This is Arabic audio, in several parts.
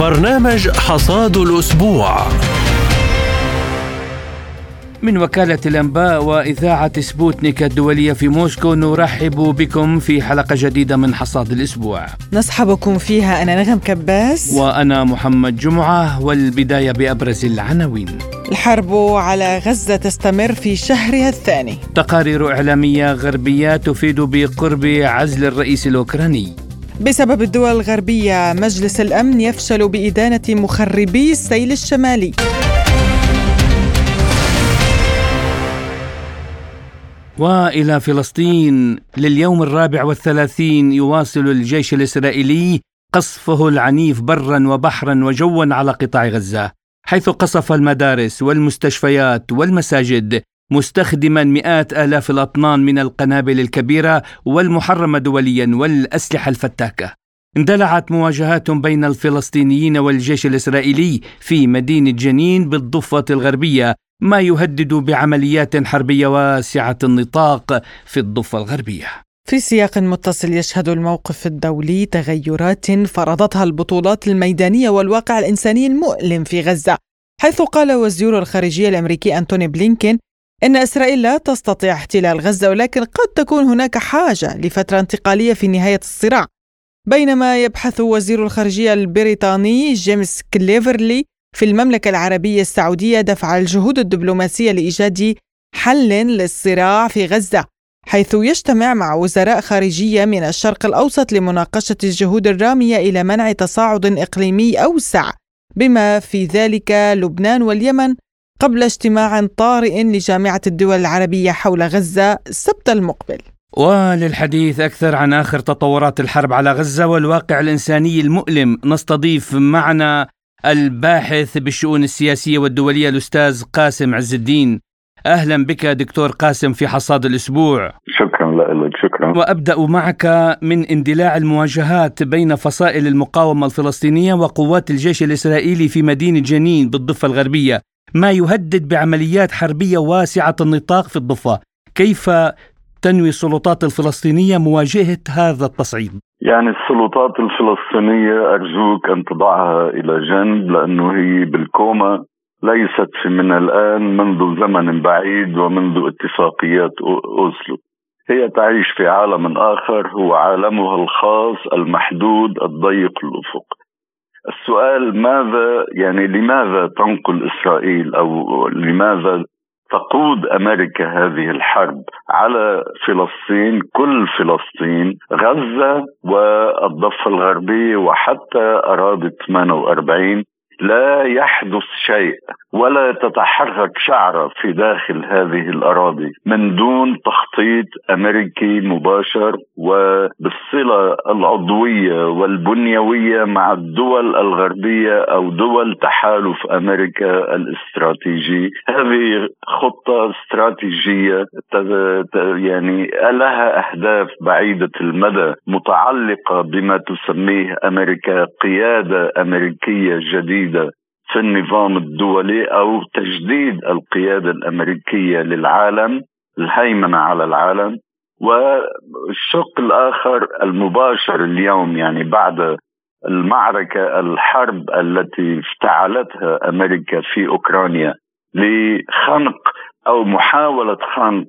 برنامج حصاد الأسبوع. من وكالة الأنباء وإذاعة سبوتنيك الدولية في موسكو نرحب بكم في حلقة جديدة من حصاد الأسبوع. نصحبكم فيها أنا نغم كباس. وأنا محمد جمعة والبداية بأبرز العناوين. الحرب على غزة تستمر في شهرها الثاني. تقارير إعلامية غربية تفيد بقرب عزل الرئيس الأوكراني. بسبب الدول الغربية مجلس الأمن يفشل بإدانة مخربي السيل الشمالي. وإلى فلسطين لليوم الرابع والثلاثين يواصل الجيش الإسرائيلي قصفه العنيف برا وبحرا وجوا على قطاع غزة حيث قصف المدارس والمستشفيات والمساجد مستخدما مئات آلاف الأطنان من القنابل الكبيرة والمحرمة دوليا والأسلحة الفتاكة. اندلعت مواجهات بين الفلسطينيين والجيش الإسرائيلي في مدينة جنين بالضفة الغربية ما يهدد بعمليات حربية واسعة النطاق في الضفة الغربية. في سياق متصل يشهد الموقف الدولي تغيرات فرضتها البطولات الميدانية والواقع الإنساني المؤلم في غزة حيث قال وزير الخارجية الأمريكي أنتوني بلينكين إن إسرائيل لا تستطيع احتلال غزة ولكن قد تكون هناك حاجة لفترة انتقالية في نهاية الصراع. بينما يبحث وزير الخارجية البريطاني جيمس كليفرلي في المملكة العربية السعودية دفع الجهود الدبلوماسية لإيجاد حل للصراع في غزة حيث يجتمع مع وزراء خارجية من الشرق الأوسط لمناقشة الجهود الرامية إلى منع تصاعد إقليمي أوسع بما في ذلك لبنان واليمن قبل اجتماع طارئ لجامعة الدول العربية حول غزة السبت المقبل. وللحديث أكثر عن آخر تطورات الحرب على غزة والواقع الإنساني المؤلم نستضيف معنا الباحث بالشؤون السياسية والدولية الأستاذ قاسم عز الدين. أهلا بك دكتور قاسم في حصاد الأسبوع. شكرا لك شكرا. وأبدأ معك من اندلاع المواجهات بين فصائل المقاومة الفلسطينية وقوات الجيش الإسرائيلي في مدينة جنين بالضفة الغربية. ما يهدد بعمليات حربية واسعة النطاق في الضفة. كيف تنوي السلطات الفلسطينية مواجهة هذا التصعيد؟ يعني السلطات الفلسطينية أرجوك أن تضعها إلى جنب لأنه هي بالكوما ليست من الآن منذ زمن بعيد ومنذ اتفاقيات أوسلو. هي تعيش في عالم آخر هو عالمها الخاص المحدود الضيق الأفق. السؤال ماذا يعني لماذا تنقل إسرائيل أو لماذا تقود أمريكا هذه الحرب على فلسطين كل فلسطين غزة والضفة الغربية وحتى أراضي 48 لا يحدث شيء ولا تتحرك شعره في داخل هذه الأراضي من دون تخطيط أمريكي مباشر وبالصلة العضوية والبنيوية مع الدول الغربية أو دول تحالف أمريكا الاستراتيجي. هذه خطة استراتيجية يعني لها أهداف بعيدة المدى متعلقة بما تسميه أمريكا قيادة أمريكية جديدة. في النظام الدولي أو تجديد القيادة الأمريكية للعالم الهيمنة على العالم والشق الآخر المباشر اليوم يعني بعد المعركة الحرب التي افتعلتها أمريكا في أوكرانيا لخنق أو محاولة خنق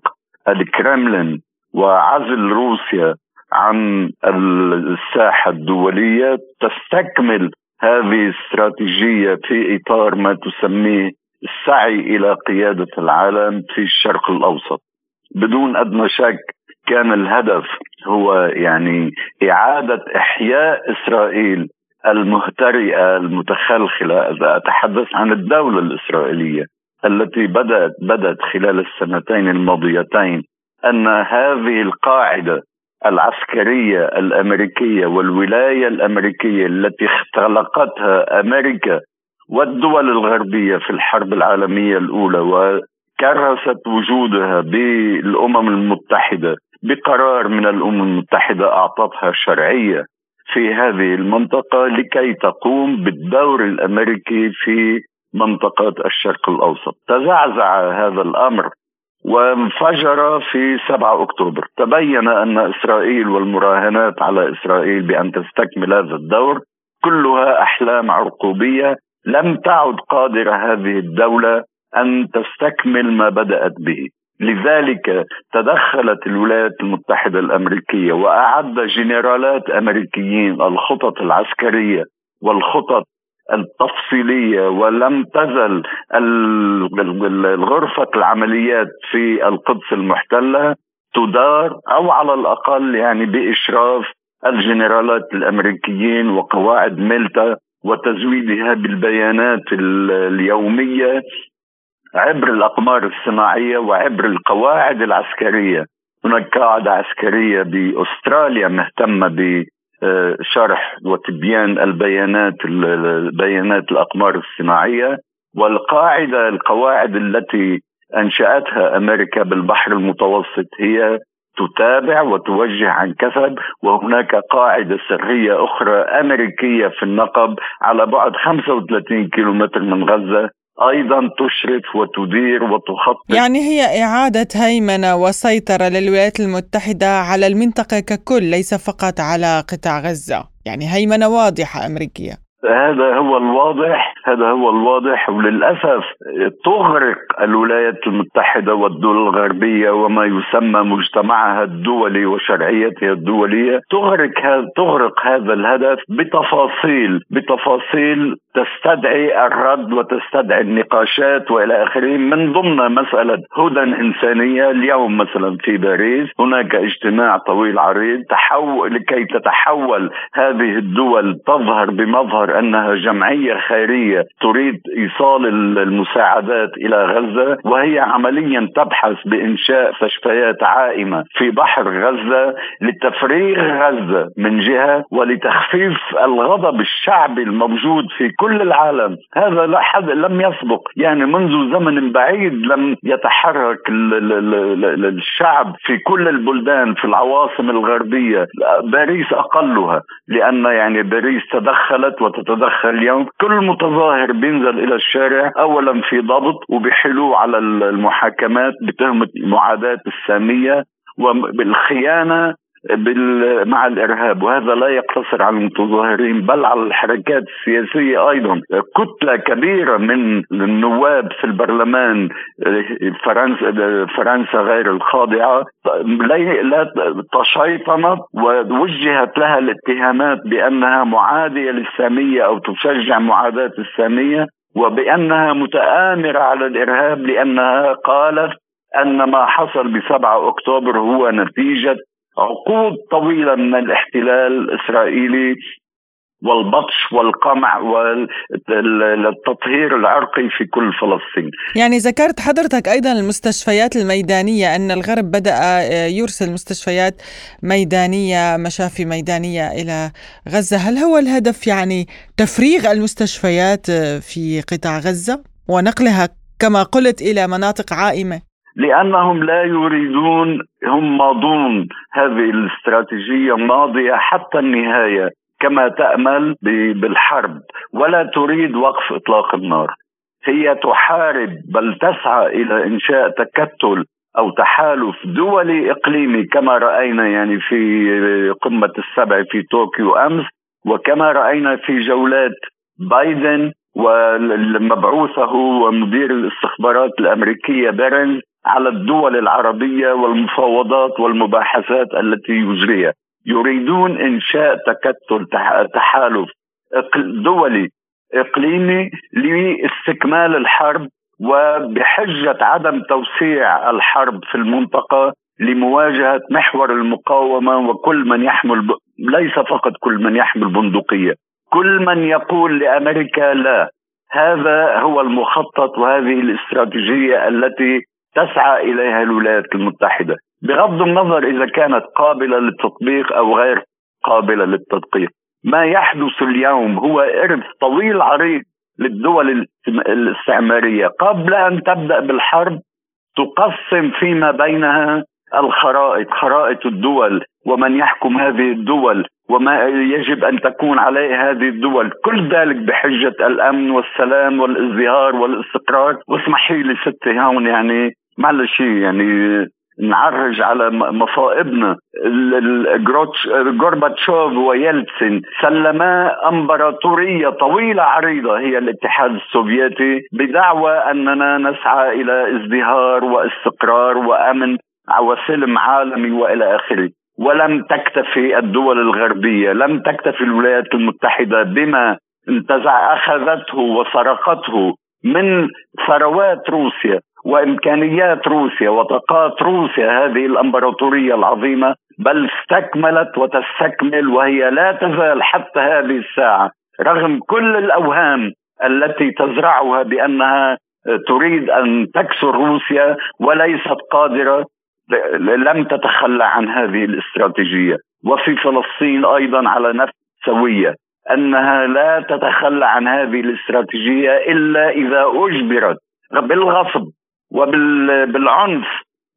الكرملين وعزل روسيا عن الساحة الدولية تستكمل هذه استراتيجية في إطار ما تسميه السعي إلى قيادة العالم في الشرق الأوسط. بدون أدنى شك كان الهدف هو يعني إعادة إحياء إسرائيل المهترئة المتخلخلة أتحدث عن الدولة الإسرائيلية التي بدأت بدأت خلال السنتين الماضيتين أن هذه القاعدة العسكرية الأمريكية والولاية الأمريكية التي اختلقتها أمريكا والدول الغربية في الحرب العالمية الأولى وكرست وجودها بالأمم المتحدة بقرار من الأمم المتحدة أعطتها شرعية في هذه المنطقة لكي تقوم بالدور الأمريكي في منطقة الشرق الأوسط. تزعزع هذا الأمر وانفجر في 7 أكتوبر. تبين أن إسرائيل والمراهنات على إسرائيل بأن تستكمل هذا الدور كلها أحلام عرقوبيه لم تعد قادرة هذه الدولة أن تستكمل ما بدأت به. لذلك تدخلت الولايات المتحدة الأمريكية وأعد جنرالات أمريكيين الخطط العسكرية والخطط التفصيلية ولم تزل غرفه العمليات في القدس المحتلة تدار أو على الأقل يعني بإشراف الجنرالات الأمريكيين وقواعد ميلتا وتزويدها بالبيانات اليومية عبر الأقمار الصناعية وعبر القواعد العسكرية. هناك قاعدة عسكرية بأستراليا مهتمة بشرح وتبيان البيانات بيانات الأقمار الصناعية والقاعدة القواعد التي أنشأتها أمريكا بالبحر المتوسط هي تتابع وتوجه عن كسب وهناك قاعدة سرية أخرى أمريكية في النقب على بعد 35 كيلومتر من غزة. أيضا تشرف وتدير وتخطط. يعني هي إعادة هيمنة وسيطرة للولايات المتحدة على المنطقة ككل ليس فقط على قطاع غزة. يعني هيمنة واضحة أمريكية. هذا هو الواضح هذا هو الواضح وللأسف تغرق الولايات المتحدة والدول الغربية وما يسمى مجتمعها الدولي وشرعيتها الدولية. تغرق هذا تغرق هذا الهدف بتفاصيل بتفاصيل تستدعي الرد وتستدعي النقاشات وإلى آخره. من ضمن مسألة هدى إنسانية اليوم مثلا في باريس هناك اجتماع طويل عريض. تحول لكي تتحول هذه الدول تظهر بمظهر أنها جمعية خيرية تريد إيصال المساعدات إلى غزة وهي عمليا تبحث بإنشاء مستشفيات عائمة في بحر غزة لتفريغ غزة من جهة ولتخفيف الغضب الشعبي الموجود في كل العالم. هذا لا حد لم يسبق. يعني منذ زمن بعيد لم يتحرك الشعب في كل البلدان في العواصم الغربية. باريس أقلها لأن يعني باريس تدخلت وتتدخل اليوم. كل متظاهر بينزل إلى الشارع اولا في ضبط وبيحلوه على المحاكمات بتهمة معاداة السامية وبالخيانه مع الإرهاب وهذا لا يقتصر على المتظاهرين بل على الحركات السياسية أيضا. كتلة كبيرة من النواب في البرلمان فرنسا فرنسا غير الخاضعة لا تشيطنت ووجهت لها الاتهامات بأنها معادية للسامية أو تشجع معاداة السامية وبأنها متآمرة على الإرهاب لأنها قالت أن ما حصل ب 7 أكتوبر هو نتيجة عقود طويلة من الاحتلال الإسرائيلي والبطش والقمع والتطهير العرقي في كل فلسطين. يعني ذكرت حضرتك أيضا المستشفيات الميدانية أن الغرب بدأ يرسل مستشفيات ميدانية مشافي ميدانية إلى غزة. هل هو الهدف يعني تفريغ المستشفيات في قطاع غزة ونقلها كما قلت إلى مناطق عائمة؟ لأنهم لا يريدون هم ماضون. هذه الاستراتيجية ماضية حتى النهاية كما تأمل بالحرب. ولا تريد وقف إطلاق النار. هي تحارب بل تسعى إلى إنشاء تكتل أو تحالف دولي إقليمي كما رأينا يعني في قمة السبع في طوكيو أمس وكما رأينا في جولات بايدن ومبعوثه ومدير الاستخبارات الأمريكية بيرنز. على الدول العربية والمفاوضات والمباحثات التي يجريها. يريدون إنشاء تكتل تحالف دولي إقليمي لاستكمال الحرب وبحجة عدم توسيع الحرب في المنطقة لمواجهة محور المقاومة وكل من يحمل ب... ليس فقط كل من يحمل بندقية. كل من يقول لأمريكا لا هذا هو المخطط وهذه الاستراتيجية التي تسعى إليها الولايات المتحدة بغض النظر إذا كانت قابلة للتطبيق أو غير قابلة للتدقيق. ما يحدث اليوم هو إرث طويل عريض للدول الاستعمارية. قبل أن تبدأ بالحرب تقسم فيما بينها الخرائط خرائط الدول ومن يحكم هذه الدول وما يجب أن تكون عليه هذه الدول. كل ذلك بحجة الأمن والسلام والإزدهار والإستقرار. واسمحي لي ستي هون يعني معلش يعني نعرج على مصائبنا. غورباتشوف ويلتسن سلما امبراطورية طويلة عريضة هي الاتحاد السوفيتي بدعوى أننا نسعى إلى ازدهار واستقرار وأمن وسلم عالمي وإلى آخره. ولم تكتفي الدول الغربية لم تكتفي الولايات المتحدة بما انتزع أخذته وسرقته من ثروات روسيا. وإمكانيات روسيا وطاقات روسيا هذه الإمبراطورية العظيمة بل استكملت وتستكمل وهي لا تزال حتى هذه الساعة رغم كل الأوهام التي تزرعها بأنها تريد أن تكسر روسيا وليست قادرة لم تتخلى عن هذه الاستراتيجية. وفي فلسطين أيضا على نفس سوية أنها لا تتخلى عن هذه الاستراتيجية إلا إذا أجبرت بالغصب. وبالعنف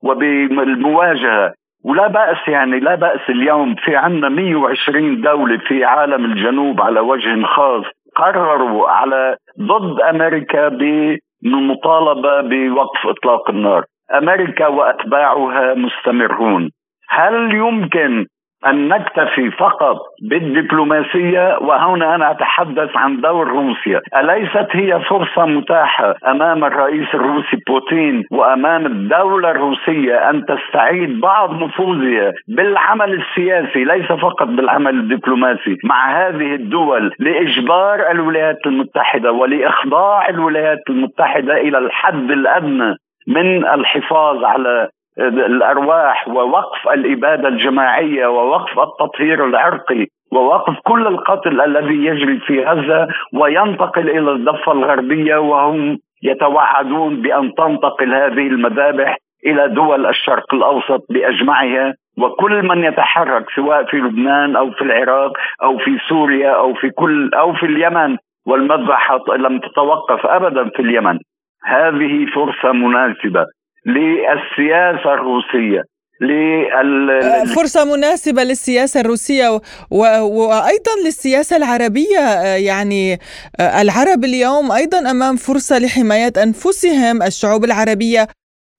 وبالمواجهة. ولا بأس يعني لا بأس اليوم. في عندنا 120 دولة في عالم الجنوب على وجه خاص قرروا على ضد أمريكا بالمطالبة بوقف إطلاق النار. أمريكا وأتباعها مستمرون. هل يمكن أن نكتفي فقط بالدبلوماسية وهنا أنا أتحدث عن دور روسيا. أليست هي فرصة متاحة أمام الرئيس الروسي بوتين وأمام الدولة الروسية أن تستعيد بعض نفوذها بالعمل السياسي ليس فقط بالعمل الدبلوماسي مع هذه الدول لإجبار الولايات المتحدة ولإخضاع الولايات المتحدة إلى الحد الأدنى من الحفاظ على الأرواح ووقف الإبادة الجماعية ووقف التطهير العرقي ووقف كل القتل الذي يجري في غزة وينتقل إلى الضفة الغربية وهم يتوعدون بأن تنتقل هذه المذابح إلى دول الشرق الأوسط بأجمعها وكل من يتحرك سواء في لبنان أو في العراق أو في سوريا أو في كل أو في اليمن والمذبحة لم تتوقف ابدا في اليمن. هذه فرصة مناسبة. للسياسة الروسية لل... آه، فرصة مناسبة للسياسة الروسية و... و... وأيضا للسياسة العربية آه، يعني آه، العرب اليوم أيضا أمام فرصة لحماية أنفسهم الشعوب العربية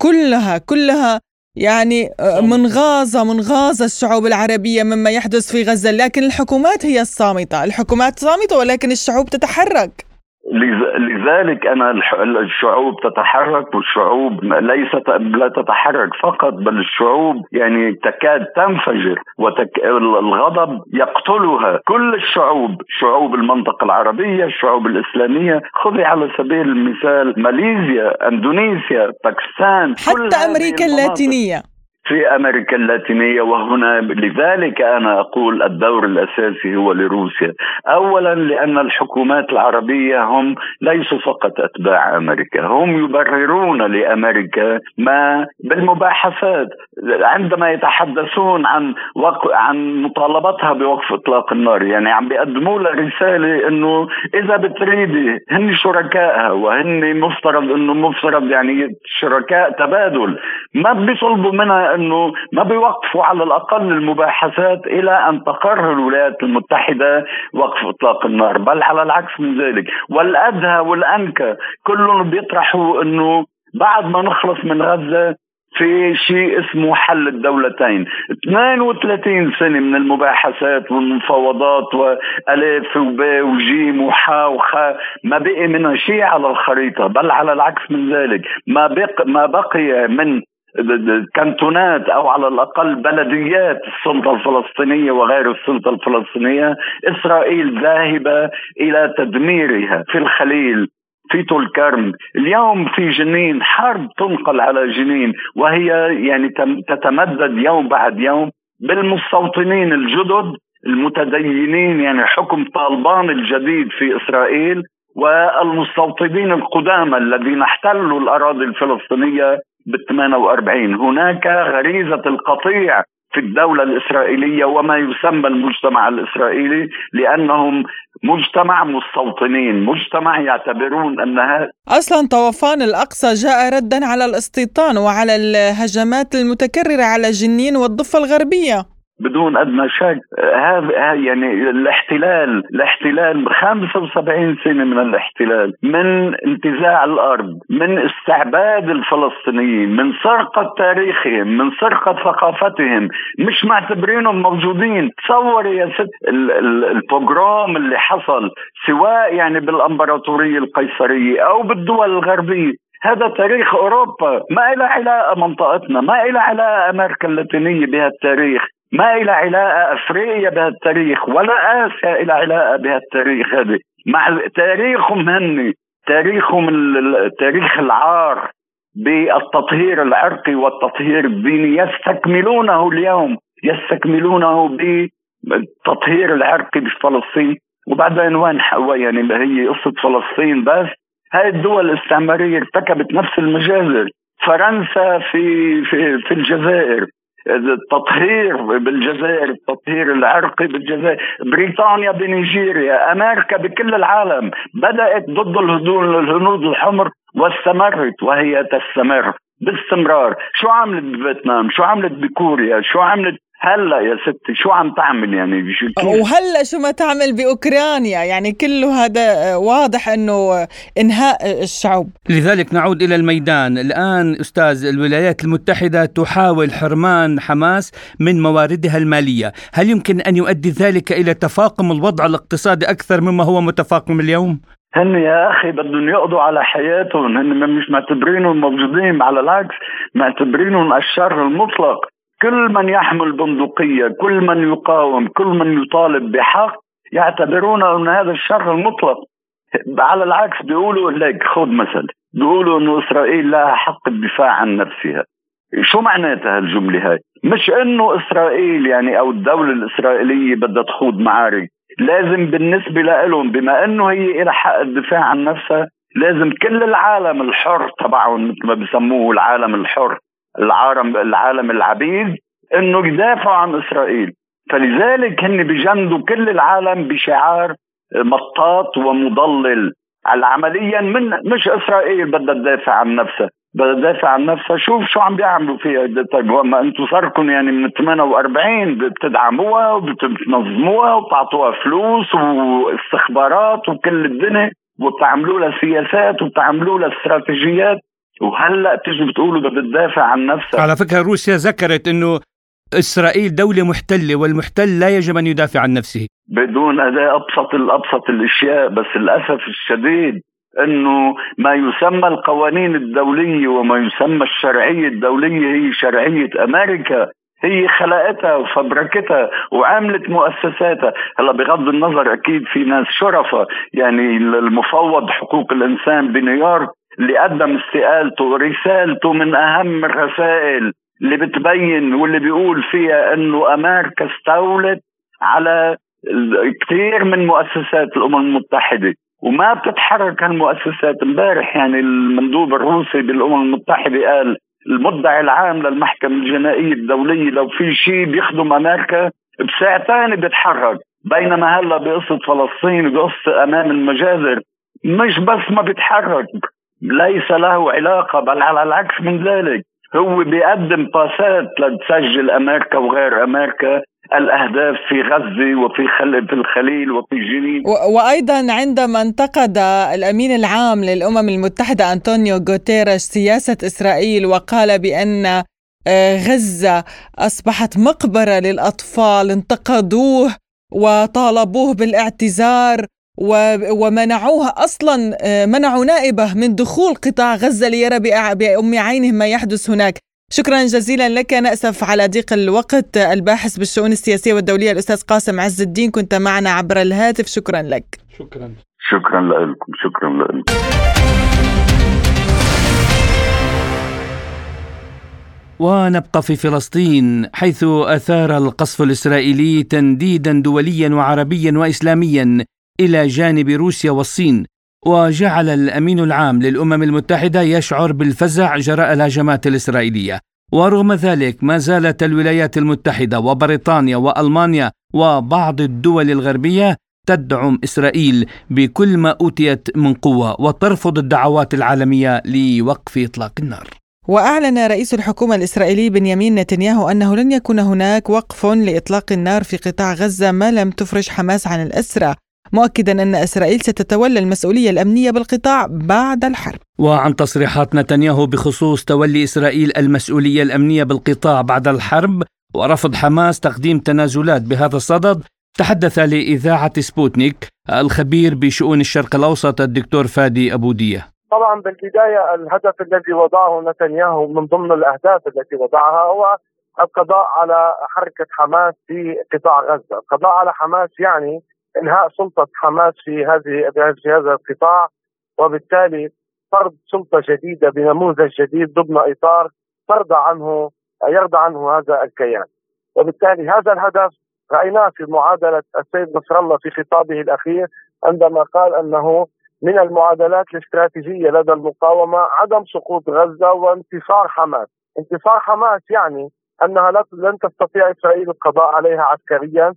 كلها كلها يعني منغاصة منغاصة الشعوب العربية مما يحدث في غزة لكن الحكومات هي الصامتة. الحكومات صامتة ولكن الشعوب تتحرك. لذلك أنا الشعوب تتحرك والشعوب ليست لا تتحرك فقط بل الشعوب يعني تكاد تنفجر والغضب يقتلها. كل الشعوب شعوب المنطقة العربية الشعوب الإسلامية خذي على سبيل المثال ماليزيا إندونيسيا باكستان حتى أمريكا اللاتينية. في أمريكا اللاتينية وهنا لذلك أنا أقول الدور الأساسي هو لروسيا. اولا لأن الحكومات العربية هم ليسوا فقط أتباع أمريكا هم يبررون لأمريكا ما بالمباحثات. عندما يتحدثون عن وق... عن مطالبتها بوقف إطلاق النار يعني عم بيقدموا لها رسالة إنه إذا بتريدي هن شركائها وهن مفترض إنه مفترض يعني شركاء تبادل ما بيطلبوا منها إنه ما بيوقفوا على الأقل المباحثات إلى أن تقرر الولايات المتحدة وقف إطلاق النار بل على العكس من ذلك. والأدهى والأنكى كلهم بيطرحوا إنه بعد ما نخلص من غزة في شيء اسمه حل الدولتين. 32 سنة من المباحثات والمفاوضات وألف وب وجيم وحا وخا ما بقي منها شيء على الخريطة بل على العكس من ذلك. ما بق ما بقي من كانتونات أو على الأقل بلديات السلطة الفلسطينية وغير السلطة الفلسطينية إسرائيل ذاهبة إلى تدميرها في الخليل. في طول كرم. اليوم في جنين حرب تنقل على جنين وهي يعني تتمدد يوم بعد يوم بالمستوطنين الجدد المتدينين يعني حكم طالبان الجديد في إسرائيل والمستوطنين القدامى الذين احتلوا الأراضي الفلسطينية بال 48 هناك غريزة القطيع في الدولة الإسرائيلية وما يسمى المجتمع الإسرائيلي لأنهم مجتمع مستوطنين مجتمع يعتبرون أنها أصلا طوفان الأقصى جاء ردا على الاستيطان وعلى الهجمات المتكررة على جنين والضفة الغربية. بدون أدنى شك. هذا يعني الاحتلال الاحتلال 75 سنة من الاحتلال من انتزاع الأرض من استعباد الفلسطينيين من سرقة تاريخهم من سرقة ثقافتهم. مش معتبرينهم موجودين. تصوري يا ست البوغروم اللي حصل سواء يعني بالإمبراطورية القيصرية أو بالدول الغربية. هذا تاريخ أوروبا. ما إلى علاقة منطقتنا ما إلى علاقة أمريكا اللاتينية بهالتاريخ. ما إلى علاقه أفريقيا بهالتاريخ ولا آسيا إلى علاقه بهالتاريخ هذا مع تاريخهم هن تاريخهم تاريخ العار بالتطهير العرقي والتطهير الديني يستكملونه اليوم يستكملونه بالتطهير العرقي بفلسطين. وبعدين وين يعني هي قصة فلسطين بس. هاي الدول الاستعمارية ارتكبت نفس المجازر. فرنسا في في في الجزائر. التطهير بالجزائر التطهير العرقي بالجزائر. بريطانيا بنيجيريا أمريكا بكل العالم بدأت ضد الهنود الحمر واستمرت وهي تستمر باستمرار. شو عملت بفيتنام؟ شو عملت بكوريا؟ شو عملت هلا يا ستي شو عم تعمل يعني؟ وهلا شو ما تعمل بأوكرانيا؟ يعني كله هذا واضح إنه إنهاء الشعوب. لذلك نعود إلى الميدان. الآن أستاذ الولايات المتحدة تحاول حرمان حماس من مواردها المالية. هل يمكن أن يؤدي ذلك إلى تفاقم الوضع الاقتصادي أكثر مما هو متفاقم اليوم؟ هن يا أخي بدهم يقضوا على حياتهم. هن مش معتبرينهم موجودين على العكس معتبرينهم الشر المطلق. كل من يحمل بندقية كل من يقاوم كل من يطالب بحق يعتبرون أن هذا الشر المطلق. على العكس بيقولوا لك خذ مثل بيقولوا إنه إسرائيل لها حق الدفاع عن نفسها. شو معناتها هالجملة هاي؟ مش إنه إسرائيل يعني أو الدولة الإسرائيلية بدها تخوض معارك. لازم بالنسبة لهم بما إنه هي لها حق الدفاع عن نفسها لازم كل العالم الحر تبعهم مثل ما بسموه العالم الحر. العالم العالم العبيد إنه يدافعوا عن إسرائيل. فلذلك هن بجندوا كل العالم بشعار مطاط ومضلل. عمليا من مش إسرائيل بدها تدافع عن نفسها. بدها تدافع عن نفسها. شوف شو عم بيعملوا فيها طيب ما أنتم صاركم يعني من 48 بتدعموها وبتنظموها وبتعطوها فلوس واستخبارات وكل الدنيا وبتعملوا لها سياسات وبتعملوا لها استراتيجيات. وهلأ بتيجي بتقولوا بدها تدافع عن نفسها. على فكرة روسيا ذكرت إنه إسرائيل دولة محتلة والمحتل لا يجب أن يدافع عن نفسه. بدون أداء أبسط الأبسط الأشياء بس للأسف الشديد إنه ما يسمى القوانين الدولية وما يسمى الشرعية الدولية هي شرعية أمريكا هي خلقتها وفبركتها وعملت مؤسساتها. هلأ بغض النظر أكيد في ناس شرفة يعني المفوض حقوق الإنسان بنيويورك اللي قدم استقالته رسالته من أهم الرسائل اللي بتبين واللي بيقول فيها إنه أمريكا استولت على كثير من مؤسسات الأمم المتحدة. وما بتتحرك هالمؤسسات. امبارح يعني المندوب الروسي بالأمم المتحدة قال المدعي العام للمحكمة الجنائية الدولية لو في شيء بيخدم أمريكا بساعتين بيتحرك. بينما هلا بقصة فلسطين وبقصة أمام المجازر مش بس ما بيتحرك. ليس له علاقة بل على العكس من ذلك هو بيقدم باسات لتسجل أمريكا وغير أمريكا الأهداف في غزة وفي. في الخليل وفي جنين و... وأيضا عندما انتقد الأمين العام للأمم المتحدة أنطونيو غوتيريش سياسة إسرائيل وقال بأن آه، غزة أصبحت مقبرة للأطفال انتقدوه وطالبوه بالاعتذار ومنعوها أصلا آه، منعوا نائبة من دخول قطاع غزة ليرى بأم عينه ما يحدث هناك. شكرا جزيلا لك نأسف على ضيق الوقت الباحث بالشؤون السياسية والدولية الأستاذ قاسم عز الدين كنت معنا عبر الهاتف. شكرا لك. شكرا. شكرا لكم. شكرا لكم. ونبقى في فلسطين حيث أثار القصف الإسرائيلي تنديدا دوليا وعربيا واسلاميا. إلى جانب روسيا والصين وجعل الأمين العام للأمم المتحدة يشعر بالفزع جراء الهجمات الإسرائيلية. ورغم ذلك ما زالت الولايات المتحدة وبريطانيا وألمانيا وبعض الدول الغربية تدعم إسرائيل بكل ما أوتيت من قوة وترفض الدعوات العالمية لوقف إطلاق النار. وأعلن رئيس الحكومة الإسرائيلي بنيامين نتنياهو أنه لن يكون هناك وقف لإطلاق النار في قطاع غزة ما لم تفرج حماس عن الأسرى. مؤكدا أن إسرائيل تتولى المسؤولية الأمنية بالقطاع بعد الحرب. وعن تصريحات نتنياهو بخصوص تولي إسرائيل المسؤولية الأمنية بالقطاع بعد الحرب ورفض حماس تقديم تنازلات بهذا الصدد تحدث لإذاعة سبوتنيك الخبير بشؤون الشرق الأوسط الدكتور فادي أبو دية طبعا بالبداية الهدف الذي وضعه نتنياهو من ضمن الأهداف التي وضعها هو القضاء على حركة حماس في قطاع غزة. القضاء على حماس يعني إنهاء سلطة حماس في هذه في هذا القطاع وبالتالي فرض سلطة جديده بنموذج جديد ضمن إطار ترضى عنه يرضى عنه هذا الكيان. وبالتالي هذا الهدف رأيناه في معادلة السيد نصر الله في خطابه الأخير عندما قال أنه من المعادلات الاستراتيجية لدى المقاومة عدم سقوط غزة وانتصار حماس، انتصار حماس يعني أنها لن تستطيع إسرائيل القضاء عليها عسكريا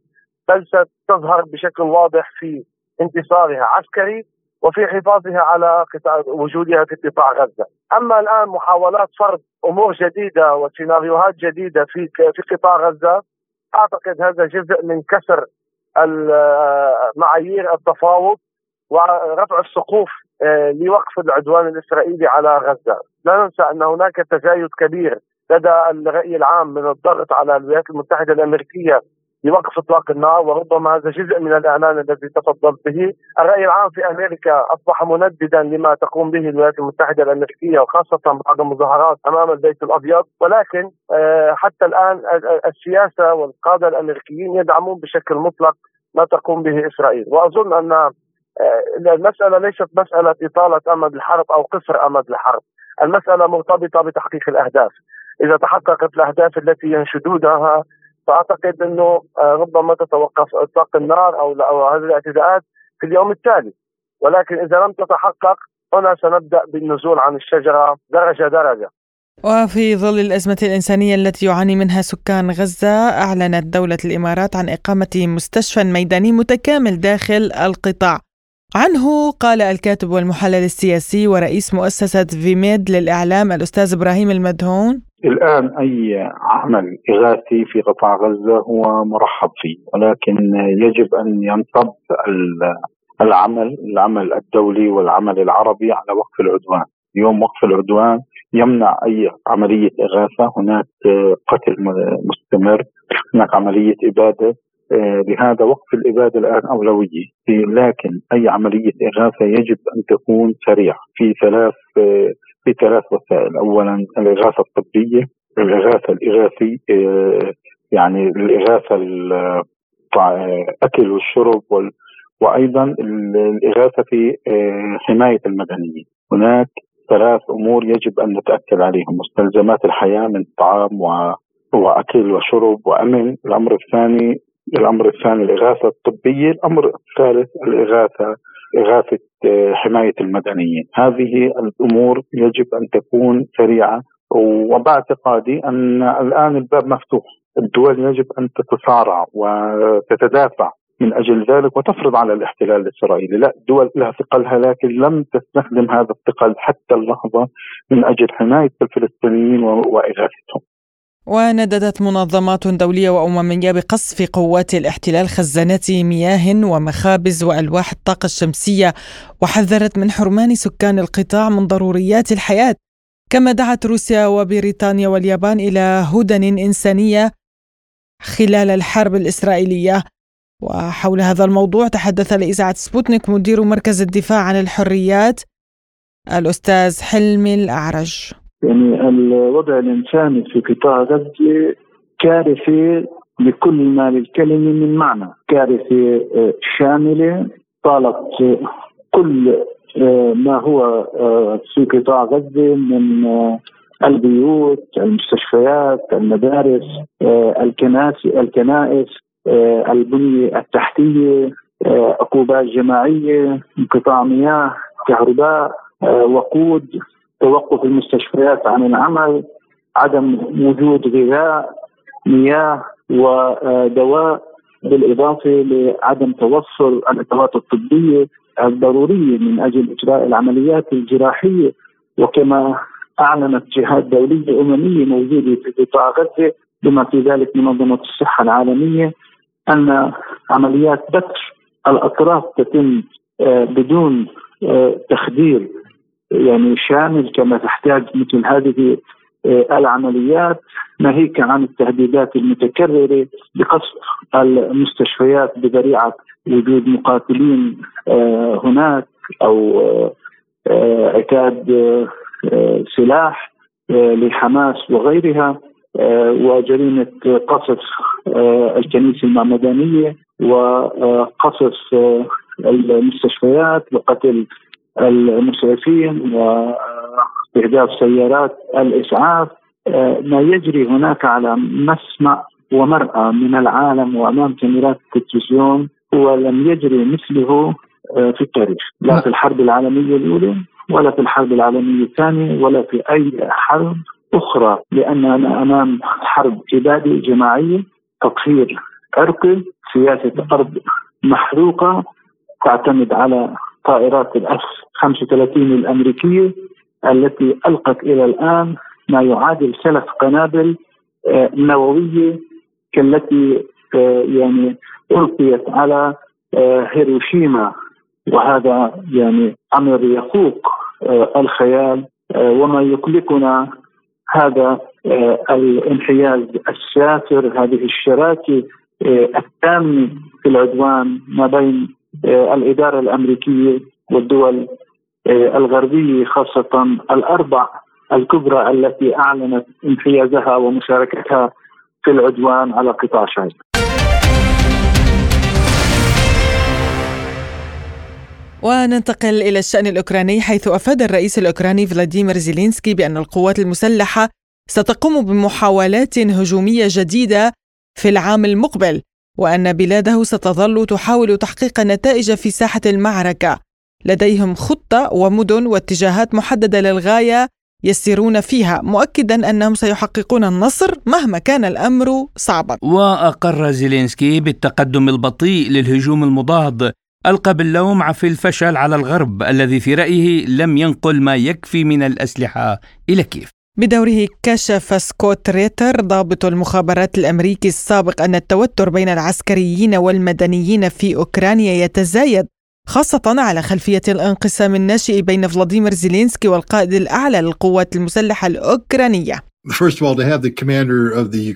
بل ستظهر بشكل واضح في انتصارها عسكري وفي حفاظها على وجودها في قطاع غزة، أما الآن محاولات فرض أمور جديدة وسيناريوهات جديدة في في قطاع غزة أعتقد هذا جزء من كسر معايير التفاوض ورفع السقوف آه، لوقف العدوان الإسرائيلي على غزة، لا ننسى أن هناك تزايد كبير لدى الرأي العام من الضغط على الولايات المتحدة الأمريكية لوقف اطلاق النار وربما هذا جزء من الإعلان الذي تفضلت به، الرأي العام في أمريكا أصبح منددا لما تقوم به الولايات المتحدة الأمريكية وخاصة بعد المظاهرات أمام البيت الأبيض، ولكن آه، حتى الآن السياسة والقادة الأمريكيين يدعمون بشكل مطلق ما تقوم به إسرائيل، وأظن أن آه، المسألة ليست مسألة إطالة أمد الحرب أو قصر أمد الحرب، المسألة مرتبطة بتحقيق الأهداف، إذا تحققت الأهداف التي ينشدونها فأعتقد إنه آه، ربما تتوقف إطلاق النار أو هذه الاعتداءات في اليوم التالي. ولكن إذا لم تتحقق هنا سنبدأ بالنزول عن الشجرة درجة درجة. وفي ظل الأزمة الإنسانية التي يعاني منها سكان غزة أعلنت دولة الإمارات عن إقامة مستشفى ميداني متكامل داخل القطاع. عنه قال الكاتب والمحلل السياسي ورئيس مؤسسة فيميد للإعلام الأستاذ إبراهيم المدهون الآن أي عمل إغاثي في قطاع غزة هو مرحب فيه ولكن يجب أن ينصب العمل العمل الدولي والعمل العربي على وقف العدوان. يوم وقف العدوان يمنع أي عملية إغاثة. هناك قتل مستمر هناك عملية إبادة. لهذا وقف الإبادة الآن أولوية. لكن أي عملية إغاثة يجب أن تكون سريعة. في ثلاث في ثلاث وسائل. اولا الإغاثة الطبية الإغاثة الإغاثي آه، يعني الإغاثة الاكل والشرب وأيضا الإغاثة في آه، حماية المدنيين. هناك ثلاث أمور يجب أن نتأكد عليهم. مستلزمات الحياة من طعام و وأكل وشرب وأمن. الأمر الثاني الأمر الثاني الإغاثة الطبية. الأمر الثالث الإغاثة إغاثة آه، حماية المدنيين. هذه الأمور يجب أن تكون سريعة. وباعتقادي أن الآن الباب مفتوح. الدول يجب أن تتصارع وتتدافع من أجل ذلك وتفرض على الاحتلال الإسرائيلي، لا الدول لها ثقلها لكن لم تستخدم هذا الثقل حتى اللحظة من أجل حماية الفلسطينيين وإغاثتهم. ونددت منظمات دولية وأممية بقصف قوات الاحتلال خزانات مياه ومخابز وألواح الطاقة الشمسية وحذرت من حرمان سكان القطاع من ضروريات الحياة. كما دعت روسيا وبريطانيا واليابان إلى هدن إنسانية خلال الحرب الإسرائيلية. وحول هذا الموضوع تحدث لإذاعة سبوتنيك مدير مركز الدفاع عن الحريات الأستاذ حلمي الأعرج. يعني الوضع الإنساني في قطاع غزة كارثة بكل ما للكلمة من معنى. كارثة آه، شاملة طالت كل آه، ما هو آه، في قطاع غزة من البيوت المستشفيات المدارس الكنائس الكنائس البنية التحتية عقوبات جماعية انقطاع مياه كهرباء وقود. توقف المستشفيات عن العمل عدم وجود غذاء مياه ودواء بالإضافة لعدم توفر الادوات الطبية الضرورية من أجل إجراء العمليات الجراحية. وكما أعلنت جهات دولية أممية موجودة في قطاع غزة بما في ذلك منظمة الصحة العالمية أن عمليات بتر الأطراف تتم آه، بدون آه، تخدير يعني شامل كما تحتاج مثل هذه آه، العمليات ناهيك عن التهديدات المتكررة بقصف المستشفيات بذريعة وجود مقاتلين هناك أو عتاد سلاح لحماس وغيرها وجريمة قصف الكنيسة المعمدانية وقصف المستشفيات وقتل المسعفين واستهداف سيارات الإسعاف ما يجري هناك على مسمع ومرأى من العالم وأمام كاميرات التلفزيون هو لم يجري مثله في التاريخ لا في الحرب العالمية الأولى ولا في الحرب العالمية الثانية ولا في أي حرب أخرى لاننا أمام حرب اباديه جماعية تطهير عرقي سياسة ارض محروقة تعتمد على طائرات الاف 35 الأمريكية التي ألقت إلى الآن ما يعادل ثلاث قنابل آه، نووية كالتي آه، يعني ألقيت على آه، هيروشيما. وهذا يعني أمر يفوق الخيال وما يقلقنا هذا الانحياز السافر هذه الشراكة التامة في العدوان ما بين آه، الإدارة الأمريكية والدول آه، الغربية خاصة الأربع الكبرى التي أعلنت انحيازها ومشاركتها في العدوان على قطاع شاي وننتقل إلى الشأن الأوكراني حيث أفاد الرئيس الأوكراني فلاديمير زيلينسكي بأن القوات المسلحة ستقوم بمحاولات هجومية جديدة في العام المقبل. وأن بلاده ستظل تحاول تحقيق نتائج في ساحة المعركة لديهم خطة ومدن واتجاهات محددة للغاية يسيرون فيها مؤكدا أنهم سيحققون النصر مهما كان الأمر صعبا. وأقر زيلينسكي بالتقدم البطيء للهجوم المضاد ألقى باللوم في الفشل على الغرب الذي في رأيه لم ينقل ما يكفي من الأسلحة إلى كيف. بدوره كشف سكوت ريتر ضابط المخابرات الأمريكي السابق أن التوتر بين العسكريين والمدنيين في أوكرانيا يتزايد خاصة على خلفية الانقسام الناشئ بين فلاديمير زيلينسكي والقائد الأعلى للقوات المسلحة الأوكرانية.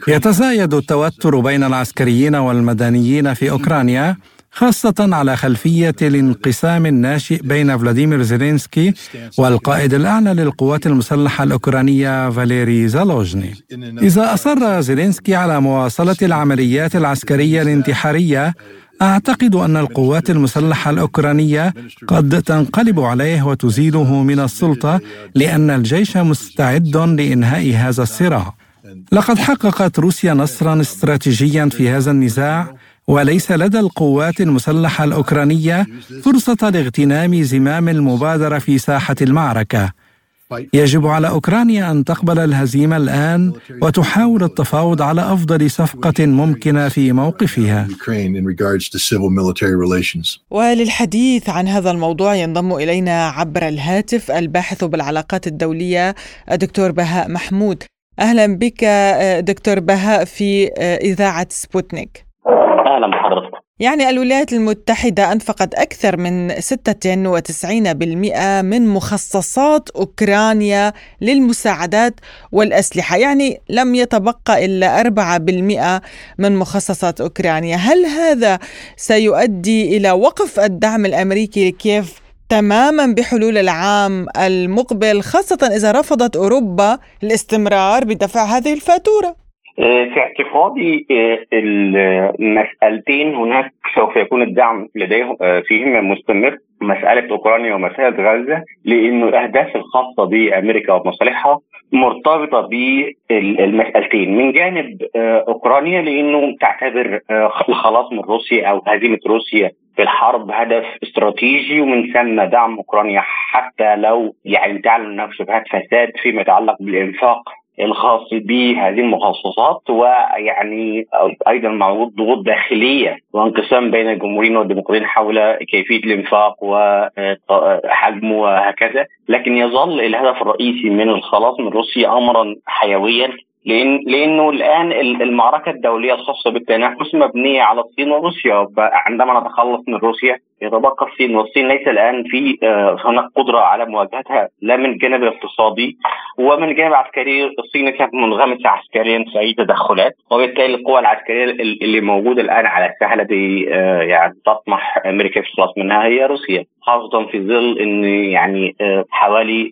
يتزايد التوتر بين العسكريين والمدنيين في أوكرانيا. خاصة على خلفية الانقسام الناشئ بين فلاديمير زيلينسكي والقائد الأعلى للقوات المسلحة الأوكرانية فاليري زالوجني. إذا أصر زيلينسكي على مواصلة العمليات العسكرية الانتحارية أعتقد أن القوات المسلحة الأوكرانية قد تنقلب عليه وتزيله من السلطة لأن الجيش مستعد لإنهاء هذا الصراع. لقد حققت روسيا نصرا استراتيجيا في هذا النزاع وليس لدى القوات المسلحة الأوكرانية فرصة لاغتنام زمام المبادرة في ساحة المعركة يجب على أوكرانيا أن تقبل الهزيمة الآن وتحاول التفاوض على أفضل صفقة ممكنة في موقفها. وللحديث عن هذا الموضوع ينضم إلينا عبر الهاتف الباحث بالعلاقات الدولية الدكتور بهاء محمود. أهلا بك دكتور بهاء في إذاعة سبوتنيك. أهلا بحضرتك يعني الولايات المتحدة أنفقت أكثر من 96% من مخصصات أوكرانيا للمساعدات والأسلحة. يعني لم يتبقى إلا 4% من مخصصات أوكرانيا. هل هذا سيؤدي إلى وقف الدعم الأمريكي لكييف تماما بحلول العام المقبل خاصة إذا رفضت أوروبا الاستمرار بدفع هذه الفاتورة؟ في اعتقادي آه، المسألتين هناك سوف يكون الدعم لديهم آه، فيهما مستمر مسألة أوكرانيا ومسألة غزة لأنه الأهداف الخاصة بأمريكا ومصالحها مرتبطة بالمسألتين. من جانب أوكرانيا لأنه تعتبر الخلاص من روسيا أو هزيمة روسيا في الحرب هدف استراتيجي ومن ثم دعم أوكرانيا حتى لو يعني تعلن شبهات فساد فيما يتعلق بالإنفاق الخاص بهذه المخصصات ويعني أيضا مع ضغوط داخلية وانقسام بين الجمهوريين والديمقراطيين حول كيفية الإنفاق وحجمه وهكذا. لكن يظل الهدف الرئيسي من الخلاص من روسيا امرا حيويا لأن لأنه الآن المعركة الدولية الخاصة بالتنافس مبنية على الصين وروسيا. عندما نتخلص من روسيا يتبقى الصين والصين ليس الآن في آه، هناك قدرة على مواجهتها لا من الجانب الاقتصادي ومن الجانب العسكري. الصين ليست منغمسة عسكريا في أي تدخلات وبالتالي القوى العسكرية اللي موجودة الآن على الساحه التي آه، يعني تطمح أمريكا في الخلاص منها هي روسيا خاصة في ظل إن يعني آه، حوالي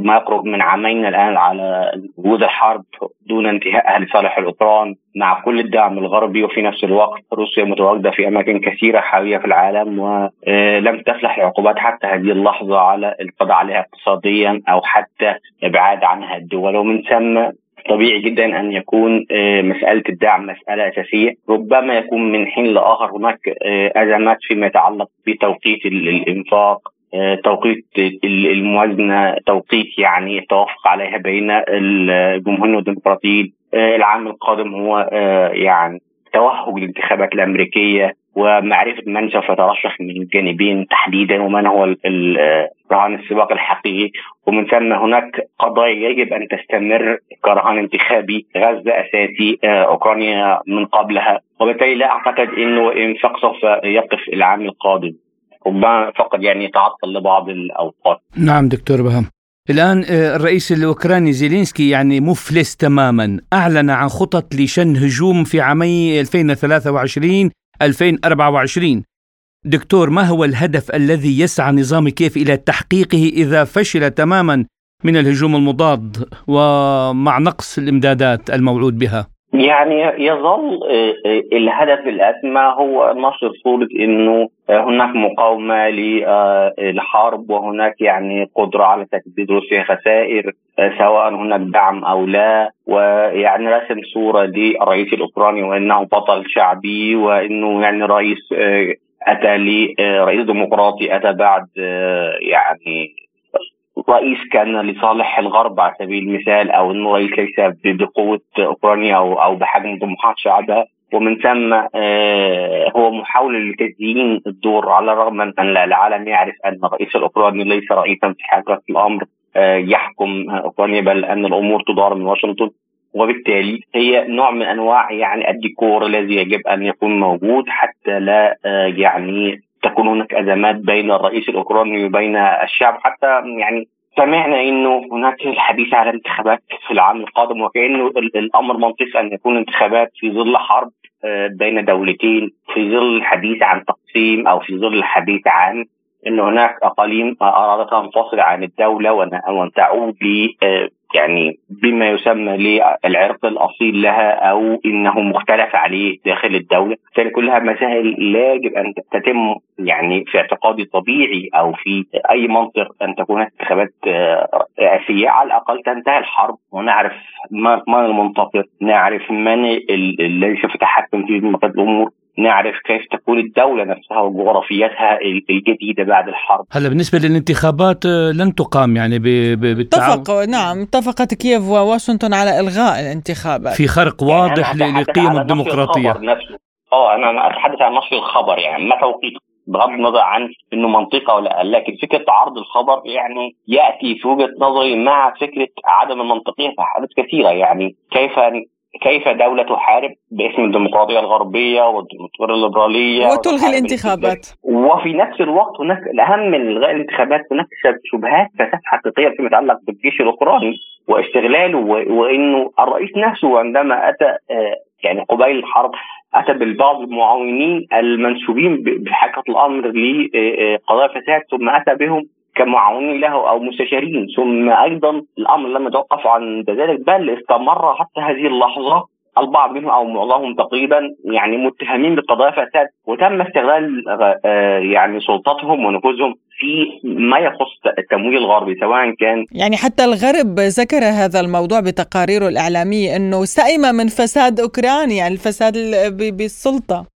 ما يقرب من عامين الآن على وجود الحرب دون انتهائها لصالح الاوكران مع كل الدعم الغربي. وفي نفس الوقت روسيا متواجدة في أماكن كثيرة حاليا في العالم ولم تفلح العقوبات حتى هذه اللحظة على القضاء عليها اقتصاديا أو حتى إبعاد عنها الدول. ومن ثم طبيعي جدا أن يكون آه، مسألة الدعم مسألة أساسية. ربما يكون من حين لآخر هناك آه، أزمات فيما يتعلق بتوقيت الإنفاق آه، توقيت الموازنة توقيت يعني التوافق عليها بين الجمهوريين والديمقراطيين آه، العام القادم هو آه، يعني توهج الانتخابات الأمريكية. ومعرفة من سوف يترشح من الجانبين تحديدا ومن هو رهان السباق الحقيقي ومن ثم هناك قضايا يجب أن تستمر كرهان انتخابي غزة أساسي أوكرانيا من قبلها وبالتالي لا أعتقد انه انفاق سوف يقف العام القادم ربما فقط يعني يتعطل لبعض الأوقات. نعم دكتور بهم. الآن آه، الرئيس الأوكراني زيلينسكي يعني مفلس تماما أعلن عن خطط لشن هجوم في عامي 2023 2024 دكتور ما هو الهدف الذي يسعى نظام كيف إلى تحقيقه إذا فشل تماما من الهجوم المضاد ومع نقص الإمدادات الموعود بها؟ يعني يظل آه، آه، الهدف الأسمى هو نشر صورة إنه آه، هناك مقاومة للحرب وهناك يعني قدرة على تسديد روسيا خسائر سواء هناك دعم أو لا. ويعني رسم صورة للرئيس الأوكراني وإنه بطل شعبي وإنه يعني رئيس أتى لرئيس ديمقراطي أتى بعد يعني رئيس كان لصالح الغرب على سبيل المثال أو إنه رئيس ليس بقوة أوكرانيا أو أو بحجم طموحات شعبها. ومن ثم آه، هو محاولة لتزيين الدور على الرغم من أن العالم يعرف أن الرئيس الأوكراني ليس رئيسا في حاجة الأمر آه، يحكم أوكرانيا بل أن الأمور تدار من واشنطن. وبالتالي هي نوع من أنواع يعني الديكور الذي يجب أن يكون موجود حتى لا آه، يعني تكون هناك أزمات بين الرئيس الأوكراني وبين الشعب. حتى يعني سمعنا إنه هناك الحديث على انتخابات في العام القادم وكأنه الأمر منطقي أن يكون انتخابات في ظل حرب آه، بين دولتين في ظل الحديث عن تقسيم أو في ظل الحديث عن ان هناك أقاليم ارادت أن تنفصل عن الدولة وان تعود آه، يعني بما يسمى للعرق الأصيل لها أو إنه مختلف عليه داخل الدولة، كان كلها مسائل لا يجب أن تتم يعني في اعتقادي طبيعي أو في أي منطق أن تكون انتخابات رئاسية. على الأقل تنتهي الحرب ونعرف من المنتصر، نعرف من الذي سوف يتحكم في الأمور. نعرف كيف تكون الدولة نفسها وجغرافيتها الجديدة بعد الحرب. هلا بالنسبة للانتخابات آه، لن تقام يعني بالتعاون. اتفق نعم اتفقت كييف وواشنطن على إلغاء الانتخابات. في خرق يعني واضح يعني لقيم الديمقراطية. أه أنا أتحدث عن نشر الخبر يعني ما توقيته بغض النظر عن إنه منطقة ولا لا لكن فكرة عرض الخبر يعني يأتي في وجهة نظري مع فكرة عدم المنطقية في حالات كثيرة يعني كيف كيف دولة تحارب باسم الديمقراطية الغربية والديمقراطية الليبرالية وتلغي الانتخابات. وفي نفس الوقت هناك الأهم من إلغاء الانتخابات هناك شبهات فساد حقيقية فيما يتعلق بالجيش الأوكراني واستغلاله وإنه الرئيس نفسه عندما أتى آه، يعني قبيل الحرب أتى بالبعض المعاونين المنسوبين بحقيقه الأمر لقضايا فساد ثم أتى بهم كمعاونين له أو مستشارين. ثم أيضا الأمر لم يتوقف عند ذلك بل استمر حتى هذه اللحظة البعض منهم أو معظمهم تقريبا يعني متهمين بقضايا فساد وتم استغلال آه، يعني سلطتهم ونفوذهم في ما يخص التمويل الغربي سواء كان يعني حتى الغرب ذكر هذا الموضوع بتقاريره الإعلامية إنه سئم من فساد أوكرانيا يعني الفساد بالسلطة.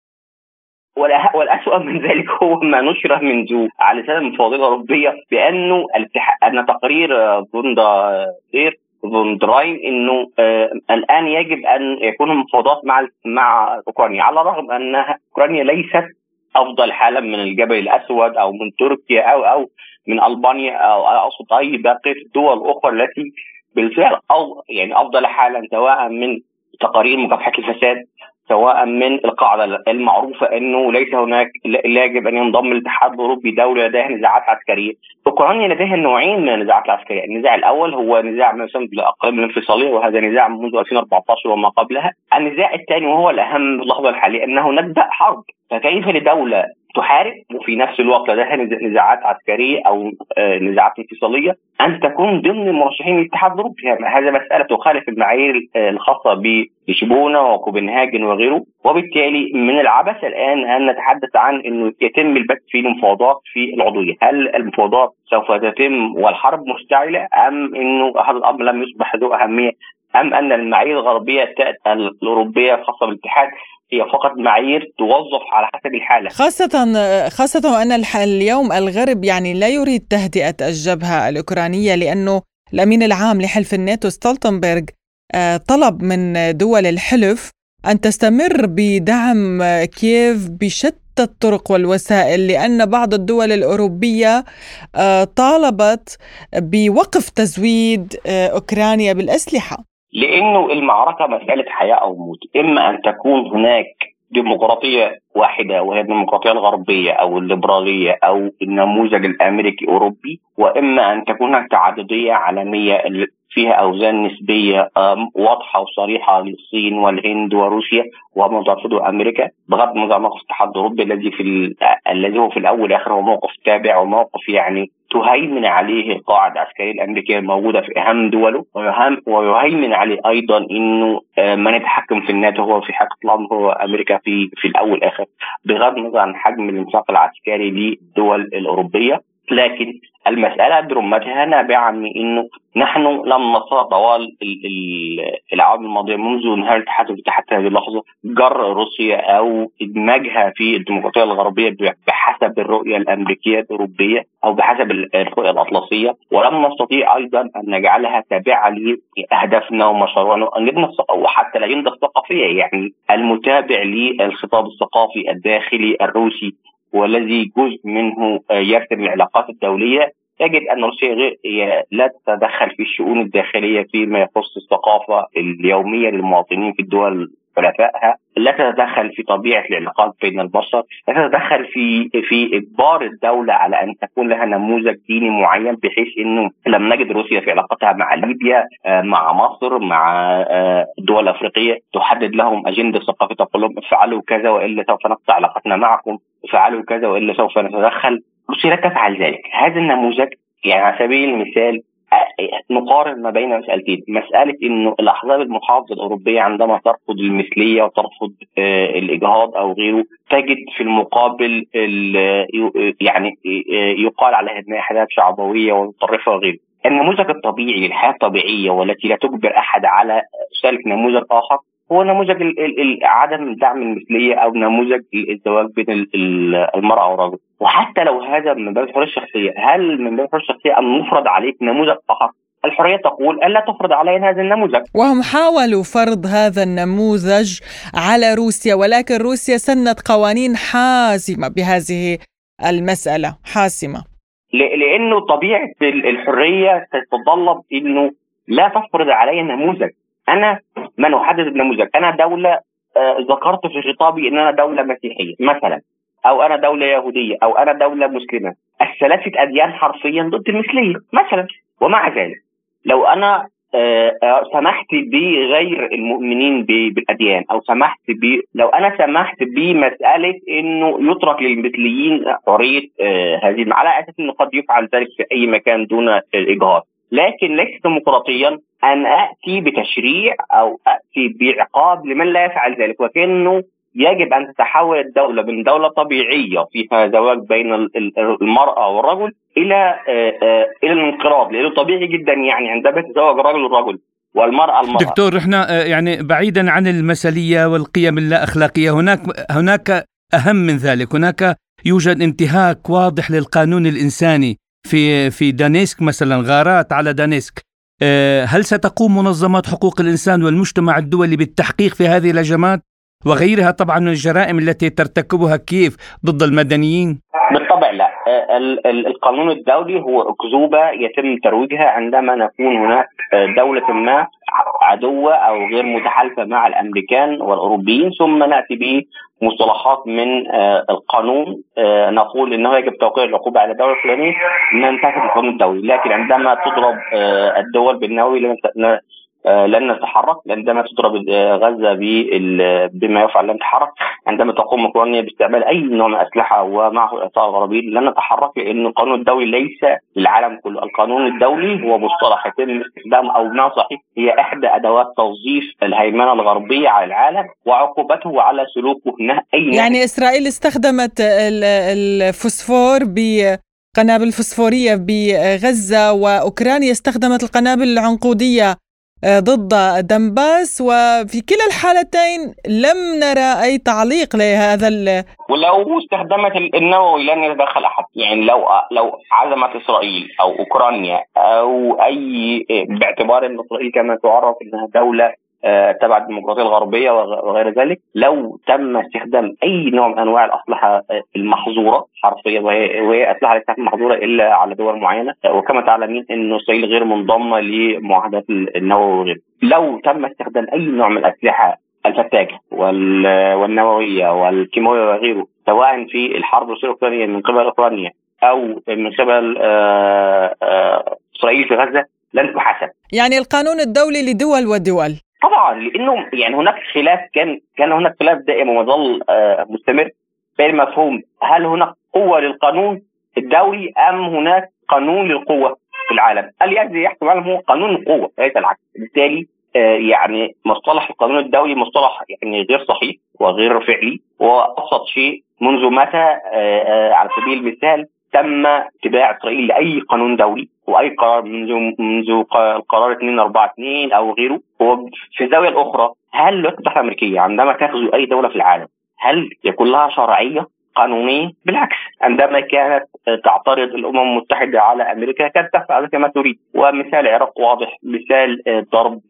والأسوأ من ذلك هو ما نشر منذ على لسان المفوضية الأوروبية بأنه أن تقرير فون دير لاين إنه آه الآن يجب أن يكون المفاوضات مع مع أوكرانيا على الرغم أنها أوكرانيا ليست أفضل حالا من الجبل الأسود أو من تركيا أو أو من ألبانيا أو أقصد أي باقي الدول الأخرى التي بالفعل أو يعني أفضل حالا سواء من تقارير مكافحة الفساد سواء من القاعدة المعروفة إنه ليس هناك لا يجب أن ينضم الاتحاد الأوروبي دولة لديها نزاعات عسكرية. أوكرانيا لديها نوعين من النزاعات العسكرية، النزاع الأول هو نزاع ما يسمى بالاقاليم الانفصالية وهذا نزاع منذ 2014 وما قبلها. النزاع الثاني وهو الأهم في اللحظة الحالية أنه نبدأ حرب، فكيف لدولة تحارب وفي نفس الوقت لديها نزاعات عسكرية أو آه، نزاعات انفصالية. أن تكون ضمن مرشحين الاتحاد الأوروبي. هذا مسألة تخالف المعايير آه، الخاصة بلشبونة وكوبنهاجن وغيره. وبالتالي من العبث الآن أن نتحدث عن إنه يتم البت في المفاوضات في العضوية. هل المفاوضات سوف تتم والحرب مشتعله أم إنه هذا الأمر لم يصبح ذو أهمية؟ أم أن المعايير الغربية الأوروبية الخاصه بالاتحاد؟ هي فقط معايير توظف على حسب الحالة. خاصة خاصة وأن اليوم الغرب يعني لا يريد تهدئة الجبهة الأوكرانية لأنه الأمين العام لحلف الناتو ستولتنبرغ آه، طلب من دول الحلف أن تستمر بدعم كييف بشتى الطرق والوسائل لأن بعض الدول الأوروبية آه، طالبت بوقف تزويد آه، أوكرانيا بالأسلحة. لأنه المعركة مسألة حياة أو موت. إما أن تكون هناك ديمقراطية واحدة وهي الديمقراطية الغربية أو الليبرالية أو النموذج الأمريكي أوروبي وإما أن تكون هناك تعددية عالمية فيها أوزان نسبية واضحة وصريحة للصين والهند وروسيا ترفضه أمريكا بغض النظر عن موقف الاتحاد الأوروبي الذي في الذي هو في الأول والاخر هو موقف تابع وموقف يعني تهيمن عليه القاعده العسكريه الأمريكية الموجوده في أهم دوله ويهيمن عليه أيضا إنه آه، من يتحكم في الناتو هو في حقيقه الامر هو أمريكا في في الأول والآخر بغض النظر عن حجم الانفاق العسكري للدول الأوروبية لكن المسألة برمتها نابعة من أنه نحن لم نستطع طوال الأعوام الماضية منذ نهاية الاتحاد حتى هذه اللحظة جر روسيا أو إدماجها في الديمقراطية الغربية بحسب الرؤية الأمريكية الأوروبية أو بحسب الرؤية الأطلسية. ولم نستطيع أيضا أن نجعلها تابعة لأهدافنا ومشروعنا وحتى الأجندة الثقافية يعني المتابع للخطاب الثقافي الداخلي الروسي. والذي جزء منه آه، يرسم العلاقات الدولية يجد أن روسيا لا تتدخل في الشؤون الداخلية فيما يخص الثقافة اليومية للمواطنين في الدول حلفائها لا تتدخل في طبيعة العلاقات بين البشر، لا تتدخل في في إجبار الدولة على أن تكون لها نموذج ديني معين بحيث إنه لم نجد روسيا في علاقتها مع ليبيا آه، مع مصر مع آه، الدول الافريقيه تحدد لهم أجندة ثقافيه تقول لهم افعلوا كذا والا سوف نقطع علاقتنا معكم، افعلوا كذا والا سوف نتدخل، روسيا لا تفعل ذلك، هذا النموذج يعني على سبيل المثال نقارن ما بين مسألتين. مسألة أنه الأحزاب المحافظة الأوروبية عندما ترفض المثلية وترفض آه، الإجهاض أو غيره تجد في المقابل يعني آه، يقال عليها أنها أحزاب شعبوية ومتطرفة وغيره. النموذج الطبيعي للحياة الطبيعية والتي لا تجبر أحد على سلك نموذج آخر هو نموذج عدم دعم المثلية أو نموذج الزواج بين المرأة والرجل وحتى لو هذا من باب الحرية الشخصية هل من باب الحرية الشخصية أن نفرض عليك نموذج اخر الحرية تقول الا تفرض علينا هذا النموذج. وهم حاولوا فرض هذا النموذج على روسيا ولكن روسيا سنت قوانين حاسمه بهذه المسألة. حاسمه لأنه طبيعة الحرية تتطلب إنه لا تفرض علي نموذج. أنا من احدد النموذج أنا دولة آه، ذكرت في خطابي إن أنا دولة مسيحية مثلا أو أنا دولة يهودية أو أنا دولة مسلمة. الثلاثه أديان حرفيا ضد المثليه مثلا ومع ذلك لو أنا آه، آه، سمحت بغير المؤمنين بالأديان أو سمحت ب لو أنا سمحت بمسألة إنه يترك للمثليين حريه هذه على أساس إنه قد يفعل ذلك في أي مكان دون الإجهاض. لكن ليس ديمقراطيا أن آتي بتشريع أو آتي بعقاب لمن لا يفعل ذلك وكأنه يجب أن تتحول الدولة من دولة طبيعية فيها زواج بين المرأة والرجل إلى آه، آه، إلى الانقراض لأنه طبيعي جدا يعني عندما يتزوج الرجل الرجل والمرأة المرأة. دكتور إحنا آه، يعني بعيدا عن المثلية والقيم اللا أخلاقية هناك هناك أهم من ذلك هناك يوجد انتهاك واضح للقانون الإنساني في في دانيسك مثلا غارات على دانيسك. هل ستقوم منظمات حقوق الإنسان والمجتمع الدولي بالتحقيق في هذه الهجمات وغيرها طبعا من الجرائم التي ترتكبها كييف ضد المدنيين؟ بالطبع لا آه، القانون الدولي هو أكذوبة يتم ترويجها عندما نكون هناك دولة ما عدوة أو غير متحالفة مع الأمريكان والأوروبيين ثم نأتي بمصطلحات من آه، القانون آه، نقول أنه يجب توقيع العقوبة على الدولة الفلانية ننتهك القانون الدولي. لكن عندما تضرب آه، الدول بالنووي لن نتحرك عندما تضرب غزة بما يفعل لن نتحرك عندما تقوم اوكرانيا باستعمال أي نوع من الأسلحة ومعه الاعطاء الغربي لن نتحرك لأن القانون الدولي ليس للعالم كله، القانون الدولي هو مصطلح يتم استخدامه أو بمعنى صحيح هي إحدى أدوات توظيف الهيمنة الغربية على العالم وعقوبته على سلوكه أي يعني إسرائيل استخدمت الفوسفور ب قنابل فوسفورية بغزة وأوكرانيا استخدمت القنابل العنقودية آه، ضد دنباس. وفي كلا الحالتين لم نرى أي تعليق لهذا ال... ولو استخدمت النووي لن يتدخل أحد. يعني لو لو عزمت إسرائيل أو أوكرانيا أو أي باعتبار أن إسرائيل كما تعرف أنها دولة آه، تبع الديمقراطية الغربية وغير ذلك لو تم استخدام أي نوع من أنواع الأسلحة آه، المحظورة حرفيا وهي أسلحة ليست محظورة إلا على دول معينة آه، وكما تعلمين انه اسرائيل غير منضمه لمعاهدات النووي وغيره لو تم استخدام أي نوع من الأسلحة الفتاكة والنووية والكيماوية وغيره سواء في الحرب الروسية الأوكرانية من قبل أوكرانيا أو من قبل إسرائيل في غزة لن تحاسب. يعني القانون الدولي لدول ودول. طبعا لأنه يعني هناك خلاف كان كان هناك خلاف دائم ومظل آه، مستمر بين مفهوم هل هناك قوة للقانون الدولي أم هناك قانون للقوة في العالم؟ الذي يحكم العالم هو قانون القوة ليس العكس، بالتالي آه، يعني مصطلح القانون الدولي مصطلح يعني غير صحيح وغير فعلي وأبسط شيء منذ متى آه، على سبيل المثال تم اتباع اسرائيل لأي قانون دولي وأي قرار منذ منذ قرار 242 أو غيره. هو في الزاوية الأخرى هل الولايات المتحده الامريكيه عندما تغزو أي دولة في العالم هل يكون لها شرعية قانونية؟ بالعكس عندما كانت تعترض الأمم المتحدة على أمريكا كانت تفعل كما تريد. ومثال العراق واضح مثال ضرب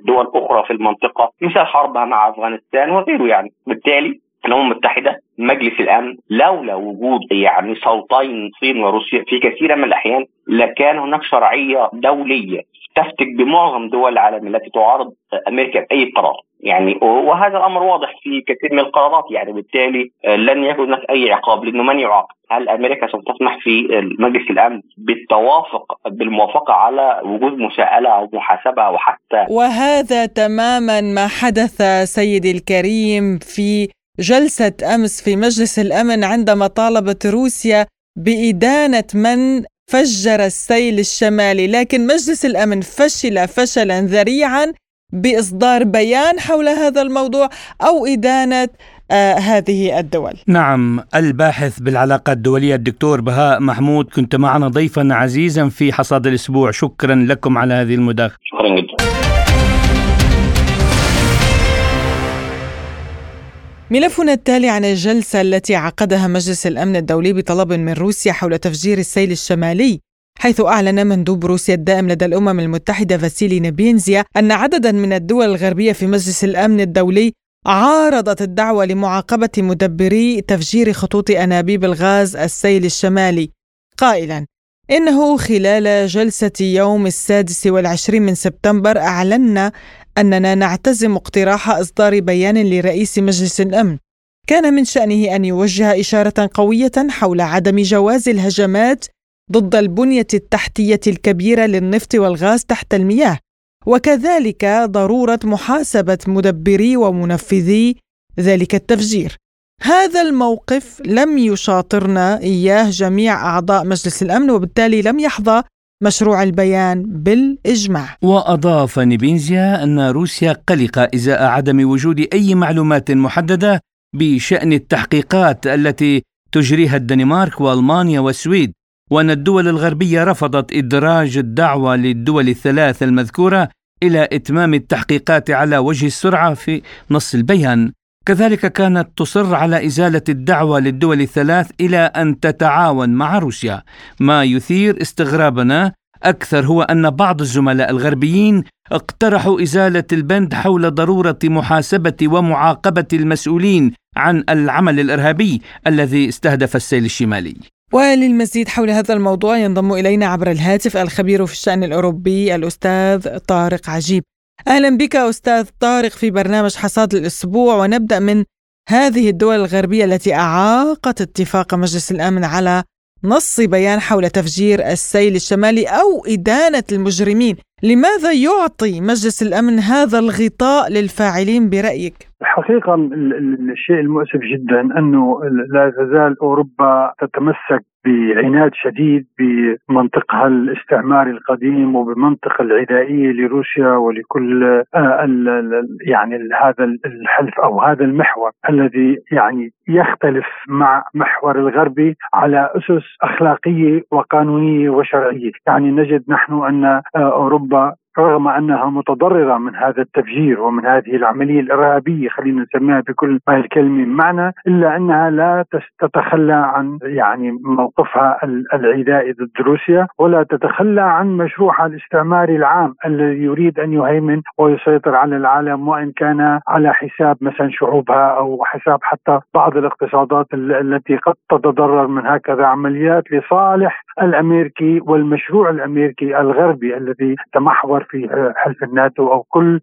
دول أخرى في المنطقة مثال حربها مع أفغانستان وغيره يعني. بالتالي الأمم المتحدة مجلس الأمن لولا وجود يعني صوتين الصين وروسيا في كثير من الأحيان لكان هناك شرعية دولية تفتك بمعظم دول العالم التي تعارض أمريكا بأي قرار يعني وهذا الأمر واضح في كثير من القرارات يعني بالتالي لن يكون هناك أي عقاب لأنه من يعاقب؟ هل أمريكا سوف تسمح في مجلس الأمن بالتوافق بالموافقة على وجود مساءلة أو محاسبة أو حتى وهذا تماما ما حدث سيدي الكريم في جلسة أمس في مجلس الأمن عندما طالبت روسيا بإدانة من فجر السيل الشمالي لكن مجلس الأمن فشل فشلا ذريعا بإصدار بيان حول هذا الموضوع أو إدانة آه هذه الدول. نعم الباحث بالعلاقات الدولية الدكتور بهاء محمود كنت معنا ضيفا عزيزا في حصاد الأسبوع. شكرا لكم على هذه المداخلة. شكرا جدا. ملفنا التالي عن الجلسة التي عقدها مجلس الأمن الدولي بطلب من روسيا حول تفجير السيل الشمالي حيث أعلن مندوب روسيا الدائم لدى الأمم المتحدة فاسيلي نبينزيا أن عددا من الدول الغربية في مجلس الأمن الدولي عارضت الدعوة لمعاقبة مدبري تفجير خطوط أنابيب الغاز السيل الشمالي. قائلا إنه خلال جلسة يوم السادس والعشرين من سبتمبر أعلنا أننا نعتزم اقتراح إصدار بيان لرئيس مجلس الأمن. كان من شأنه أن يوجه إشارة قوية حول عدم جواز الهجمات ضد البنية التحتية الكبيرة للنفط والغاز تحت المياه وكذلك ضرورة محاسبة مدبري ومنفذي ذلك التفجير. هذا الموقف لم يشاطرنا إياه جميع أعضاء مجلس الأمن وبالتالي لم يحظى مشروع البيان بالإجماع. وأضاف نيبينزيا أن روسيا قلقة إزاء عدم وجود أي معلومات محددة بشأن التحقيقات التي تجريها الدنمارك وألمانيا والسويد وأن الدول الغربية رفضت إدراج الدعوة للدول الثلاث المذكورة إلى إتمام التحقيقات على وجه السرعة في نص البيان. كذلك كانت تصر على إزالة الدعوة للدول الثلاث إلى أن تتعاون مع روسيا ما يثير استغرابنا أكثر هو أن بعض الزملاء الغربيين اقترحوا إزالة البند حول ضرورة محاسبة ومعاقبة المسؤولين عن العمل الإرهابي الذي استهدف السيل الشمالي وللمزيد حول هذا الموضوع ينضم إلينا عبر الهاتف الخبير في الشأن الأوروبي الأستاذ طارق عجيب. أهلا بك أستاذ طارق في برنامج حصاد الأسبوع ونبدأ من هذه الدول الغربية التي أعاقت اتفاق مجلس الأمن على نص بيان حول تفجير السيل الشمالي أو إدانة المجرمين، لماذا يعطي مجلس الأمن هذا الغطاء للفاعلين برأيك؟ الحقيقة الشيء المؤسف جدا أنه لا تزال أوروبا تتمسك بعناد شديد بمنطقها الاستعماري القديم وبمنطق العدائية لروسيا ولكل آه، يعني هذا الحلف أو هذا المحور الذي يعني يختلف مع محور الغربي على أسس أخلاقية وقانونية وشرعية. يعني نجد نحن أن آه، أوروبا رغم أنها متضررة من هذا التفجير ومن هذه العملية الإرهابية خلينا نسميها بكل ما الكلمة معنى إلا أنها لا تتخلى عن يعني موقفها العدائي ضد روسيا ولا تتخلى عن مشروعها الاستعماري العام الذي يريد أن يهيمن ويسيطر على العالم وإن كان على حساب مثلا شعوبها أو حساب حتى بعض الاقتصادات التي قد تتضرر من هكذا عمليات لصالح الأمريكي والمشروع الأمريكي الغربي الذي تمحور في حلف الناتو أو كل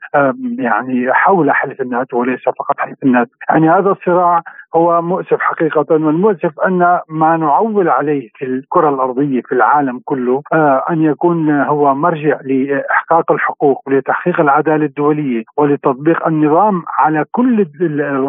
يعني حول حلف الناتو وليس فقط حلف الناتو، يعني هذا الصراع هو مؤسف حقيقة والمؤسف أن ما نعول عليه في الكرة الأرضية في العالم كله آه، أن يكون هو مرجع لإحقاق الحقوق ولتحقيق العدالة الدولية ولتطبيق النظام على كل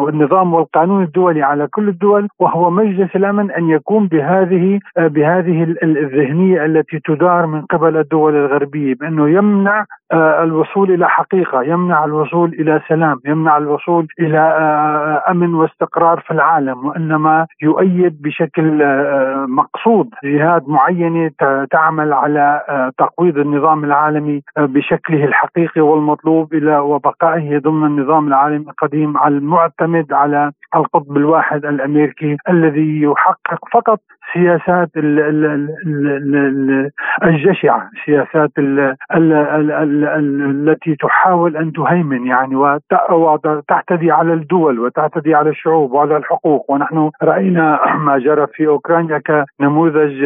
النظام والقانون الدولي على كل الدول وهو مجلس الأمن أن يكون بهذه آه، بهذه الذهنية التي تدار من قبل الدول الغربية بأنه يمنع آه، الوصول إلى حقيقة، يمنع الوصول إلى سلام، يمنع الوصول إلى آه، أمن واستقرار في العالم وإنما يؤيد بشكل آه، مقصود جهات معينه تعمل على تقويض النظام العالمي بشكله الحقيقي والمطلوب إلى وبقائه ضمن النظام العالمي القديم المعتمد على القطب الواحد الأمريكي الذي يحقق فقط سياسات الجشعه، سياسات التي تحاول ان تهيمن يعني وتعتدي على الدول وتعتدي على الشعوب وعلى الحقوق ونحن راينا ما جرى في اوكرانيا كنموذج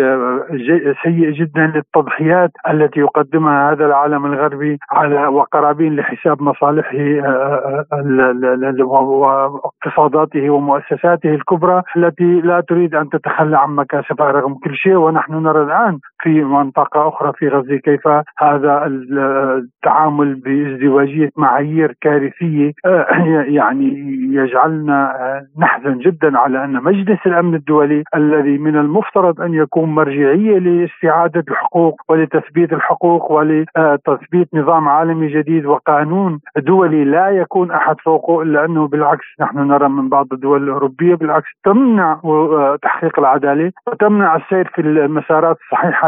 سيء جدا للتضحيات التي يقدمها هذا العالم الغربي على وقرابين لحساب مصالحه واقتصاداته ومؤسساته الكبرى التي لا تريد ان تتخلى عن مكاسبها رغم كل شيء ونحن نرى الآن. في منطقة أخرى في غزة كيف هذا التعامل بازدواجية معايير كارثية؟ آه، يعني يجعلنا آه، نحزن جدا على أن مجلس الأمن الدولي الذي من المفترض أن يكون مرجعية لاستعادة الحقوق ولتثبيت الحقوق ولتثبيت نظام عالمي جديد وقانون دولي لا يكون أحد فوقه إلا أنه بالعكس نحن نرى من بعض الدول الأوروبية بالعكس تمنع آه، تحقيق العدالة وتمنع السير في المسارات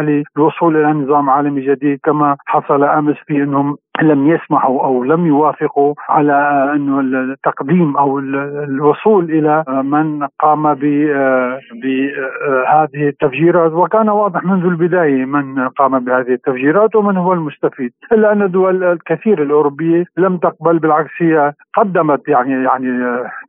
الصحيحه للوصول إلى نظام عالمي جديد كما حصل آمس في إنهم لم يسمحوا أو لم يوافقوا على انه التقديم أو الوصول إلى من قام بهذه التفجيرات وكان واضح منذ البداية من قام بهذه التفجيرات ومن هو المستفيد إلا أن الدول الكثير الأوروبية لم تقبل بالعكس هي قدمت يعني يعني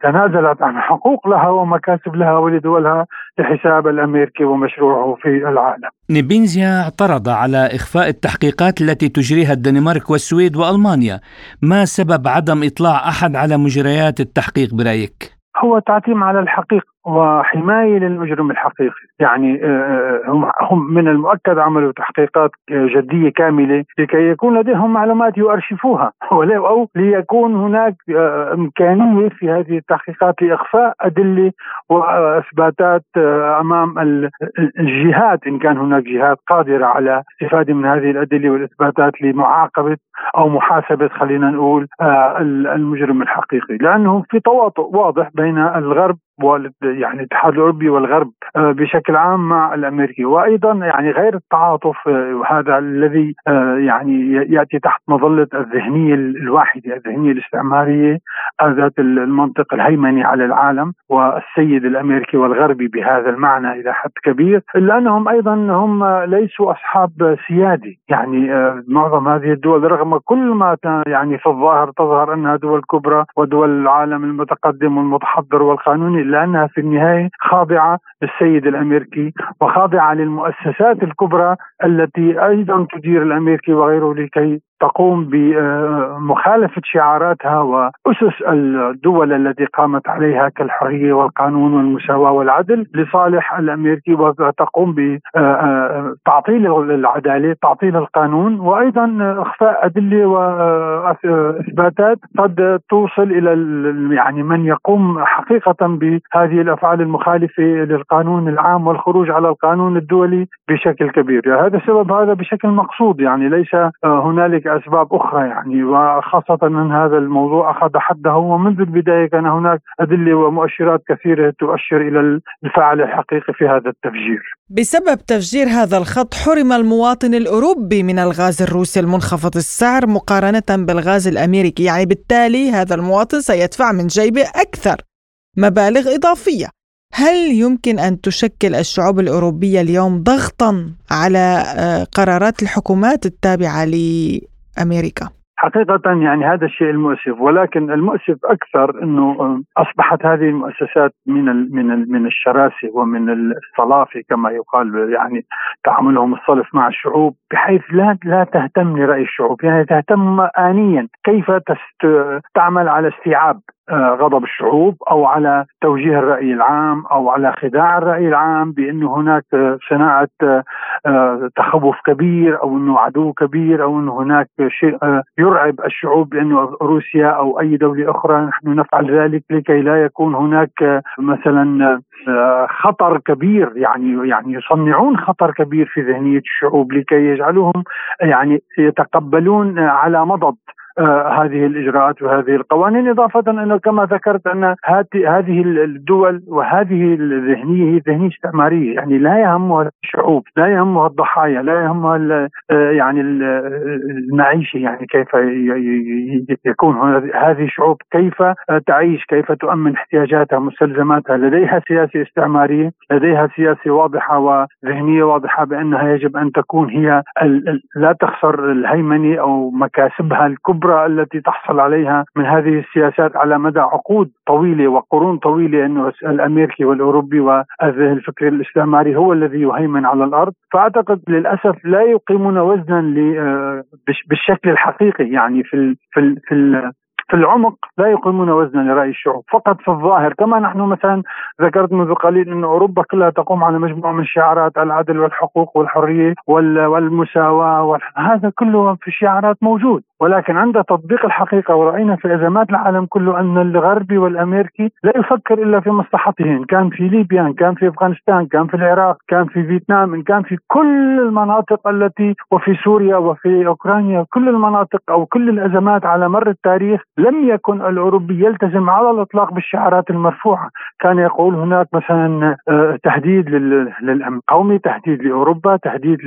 تنازلت عن حقوق لها ومكاسب لها ولدولها لحساب الأمريكي ومشروعه في العالم. نيبينزيا اعترض على إخفاء التحقيقات التي تجريها الدنمارك والسويد وألمانيا، ما سبب عدم إطلاع أحد على مجريات التحقيق برأيك؟ هو تعتيم على الحقيقة وحماية للمجرم الحقيقي، يعني آه، آه، هم من المؤكد عملوا تحقيقات جدية كاملة لكي يكون لديهم معلومات يؤرشفوها. أو ليكون هناك آه، إمكانية في هذه التحقيقات لإخفاء أدلة وأثباتات أمام الجهات إن كان هناك جهات قادرة على الاستفاده من هذه الأدلة والإثباتات لمعاقبة أو محاسبة خلينا نقول المجرم الحقيقي، لأنه في تواطؤ واضح بين الغرب يعني الاتحاد الأوروبي والغرب آه، بشكل عام مع الأمريكي. وأيضا يعني غير التعاطف وهذا الذي يعني يأتي تحت مظلة الذهنية الواحدة الذهنية الاستعمارية ذات المنطق الهيمني على العالم والسيد الأمريكي والغربي بهذا المعنى إلى حد كبير. إلا أنهم أيضا هم ليسوا أصحاب سيادة. يعني معظم هذه الدول رغم كل ما يعني في الظاهر تظهر أنها دول كبرى ودول العالم المتقدم والمتحضر والقانوني الا انها في النهاية خاضعة للسيد الأمريكي وخاضعة للمؤسسات الكبرى التي أيضا تدير الأمريكي وغيره لكي تقوم بمخالفة شعاراتها وأسس الدول التي قامت عليها كالحرية والقانون والمساواة والعدل لصالح الأمريكي وتقوم بتعطيل العدالة تعطيل القانون وأيضا إخفاء أدلة وإثباتات قد توصل إلى يعني من يقوم حقيقة بهذه الأفعال المخالفة للقانون العام والخروج على القانون الدولي بشكل كبير. يعني هذا السبب هذا بشكل مقصود يعني ليس هنالك أسباب أخرى يعني وخاصة أن هذا الموضوع أخذ حده ومنذ البداية كان هناك أدلة ومؤشرات كثيرة تؤشر إلى الفاعل الحقيقي في هذا التفجير. بسبب تفجير هذا الخط حرم المواطن الأوروبي من الغاز الروسي المنخفض السعر مقارنة بالغاز الأمريكي. يعني بالتالي هذا المواطن سيدفع من جيبه أكثر مبالغ إضافية. هل يمكن أن تشكل الشعوب الأوروبية اليوم ضغطا على آه، قرارات الحكومات التابعة أمريكا. حقيقة يعني هذا الشيء المؤسف ولكن المؤسف أكثر أنه أصبحت هذه المؤسسات من من من الشراسة ومن الصلافة كما يقال يعني تعاملهم الصلف مع الشعوب بحيث لا لا تهتم لرأي الشعوب يعني تهتم آنيا كيف تعمل على استيعاب غضب الشعوب أو على توجيه الرأي العام أو على خداع الرأي العام بانه هناك صناعة آه، تخوف كبير أو أنه عدو كبير أو انه هناك شيء آه، يرعب الشعوب بانه روسيا أو أي دولة أخرى نحن نفعل ذلك لكي لا يكون هناك مثلا خطر كبير يعني يعني يصنعون خطر كبير في ذهنية الشعوب لكي يجعلوهم يعني يتقبلون على مضض. آه، هذه الإجراءات وهذه القوانين إضافة إنه كما ذكرت أن هذه الدول وهذه الذهنية هي ذهنية استعمارية يعني لا يهمها الشعوب لا يهمها الضحايا لا يهمها آه، يعني المعيشة يعني كيف يكون هذه الشعوب كيف تعيش كيف تؤمن احتياجاتها مستلزماتها لديها سياسة استعمارية لديها سياسة واضحة وذهنية واضحة بأنها يجب أن تكون هي لا تخسر الهيمنة أو مكاسبها الكبرى الخبرة التي تحصل عليها من هذه السياسات على مدى عقود طويلة وقرون طويلة أنه الأمريكي والأوروبي والفكر الاستعماري هو الذي يهيمن على الأرض. فأعتقد للأسف لا يقيمون وزنا آه، بالشكل الحقيقي. يعني في في في في العمق لا يقيمون وزنا لرأي الشعوب. فقط في الظاهر. كما نحن مثلا ذكرت منذ قليل أن أوروبا كلها تقوم على مجموعة من شعارات العدل والحقوق والحرية والمساواة هذا كله في الشعارات موجود. ولكن عند تطبيق الحقيقة ورأينا في أزمات العالم كله أن الغربي والأمريكي لا يفكر إلا في مصلحته إن كان في ليبيا إن كان في أفغانستان كان في العراق كان في فيتنام إن كان في كل المناطق التي وفي سوريا وفي أوكرانيا. كل المناطق أو كل الأزمات على مر التاريخ لم يكن الأوروبي يلتزم على الإطلاق بالشعارات المرفوعة. كان يقول هناك مثلا آه، تهديد للأمن القومي تهديد لأوروبا تهديد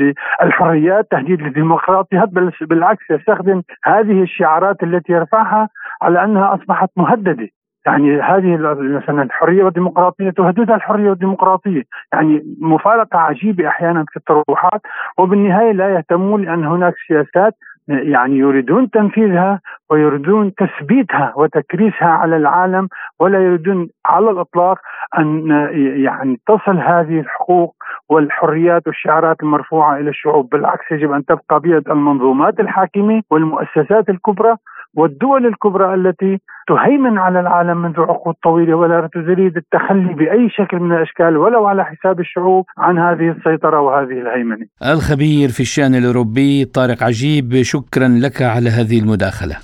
للحريات تهديد للديمقراطية. بالعكس يستخدم هذه الشعارات التي يرفعها على أنها أصبحت مهددة. يعني هذه مثلا الحرية والديمقراطية تهددها الحرية والديمقراطية، يعني مفارقة عجيبة أحيانا في الطروحات وبالنهاية لا يهتمون لأن هناك سياسات يعني يريدون تنفيذها ويريدون تثبيتها وتكريسها على العالم ولا يريدون على الإطلاق أن يعني تصل هذه الحقوق والحريات والشعارات المرفوعة إلى الشعوب، بالعكس يجب أن تبقى بيد المنظومات الحاكمة والمؤسسات الكبرى والدول الكبرى التي تهيمن على العالم منذ عقود طويلة ولا تريد التخلي بأي شكل من الأشكال ولو على حساب الشعوب عن هذه السيطرة وهذه الهيمنة. الخبير في الشأن الأوروبي طارق عجيب شكرا لك على هذه المداخلة.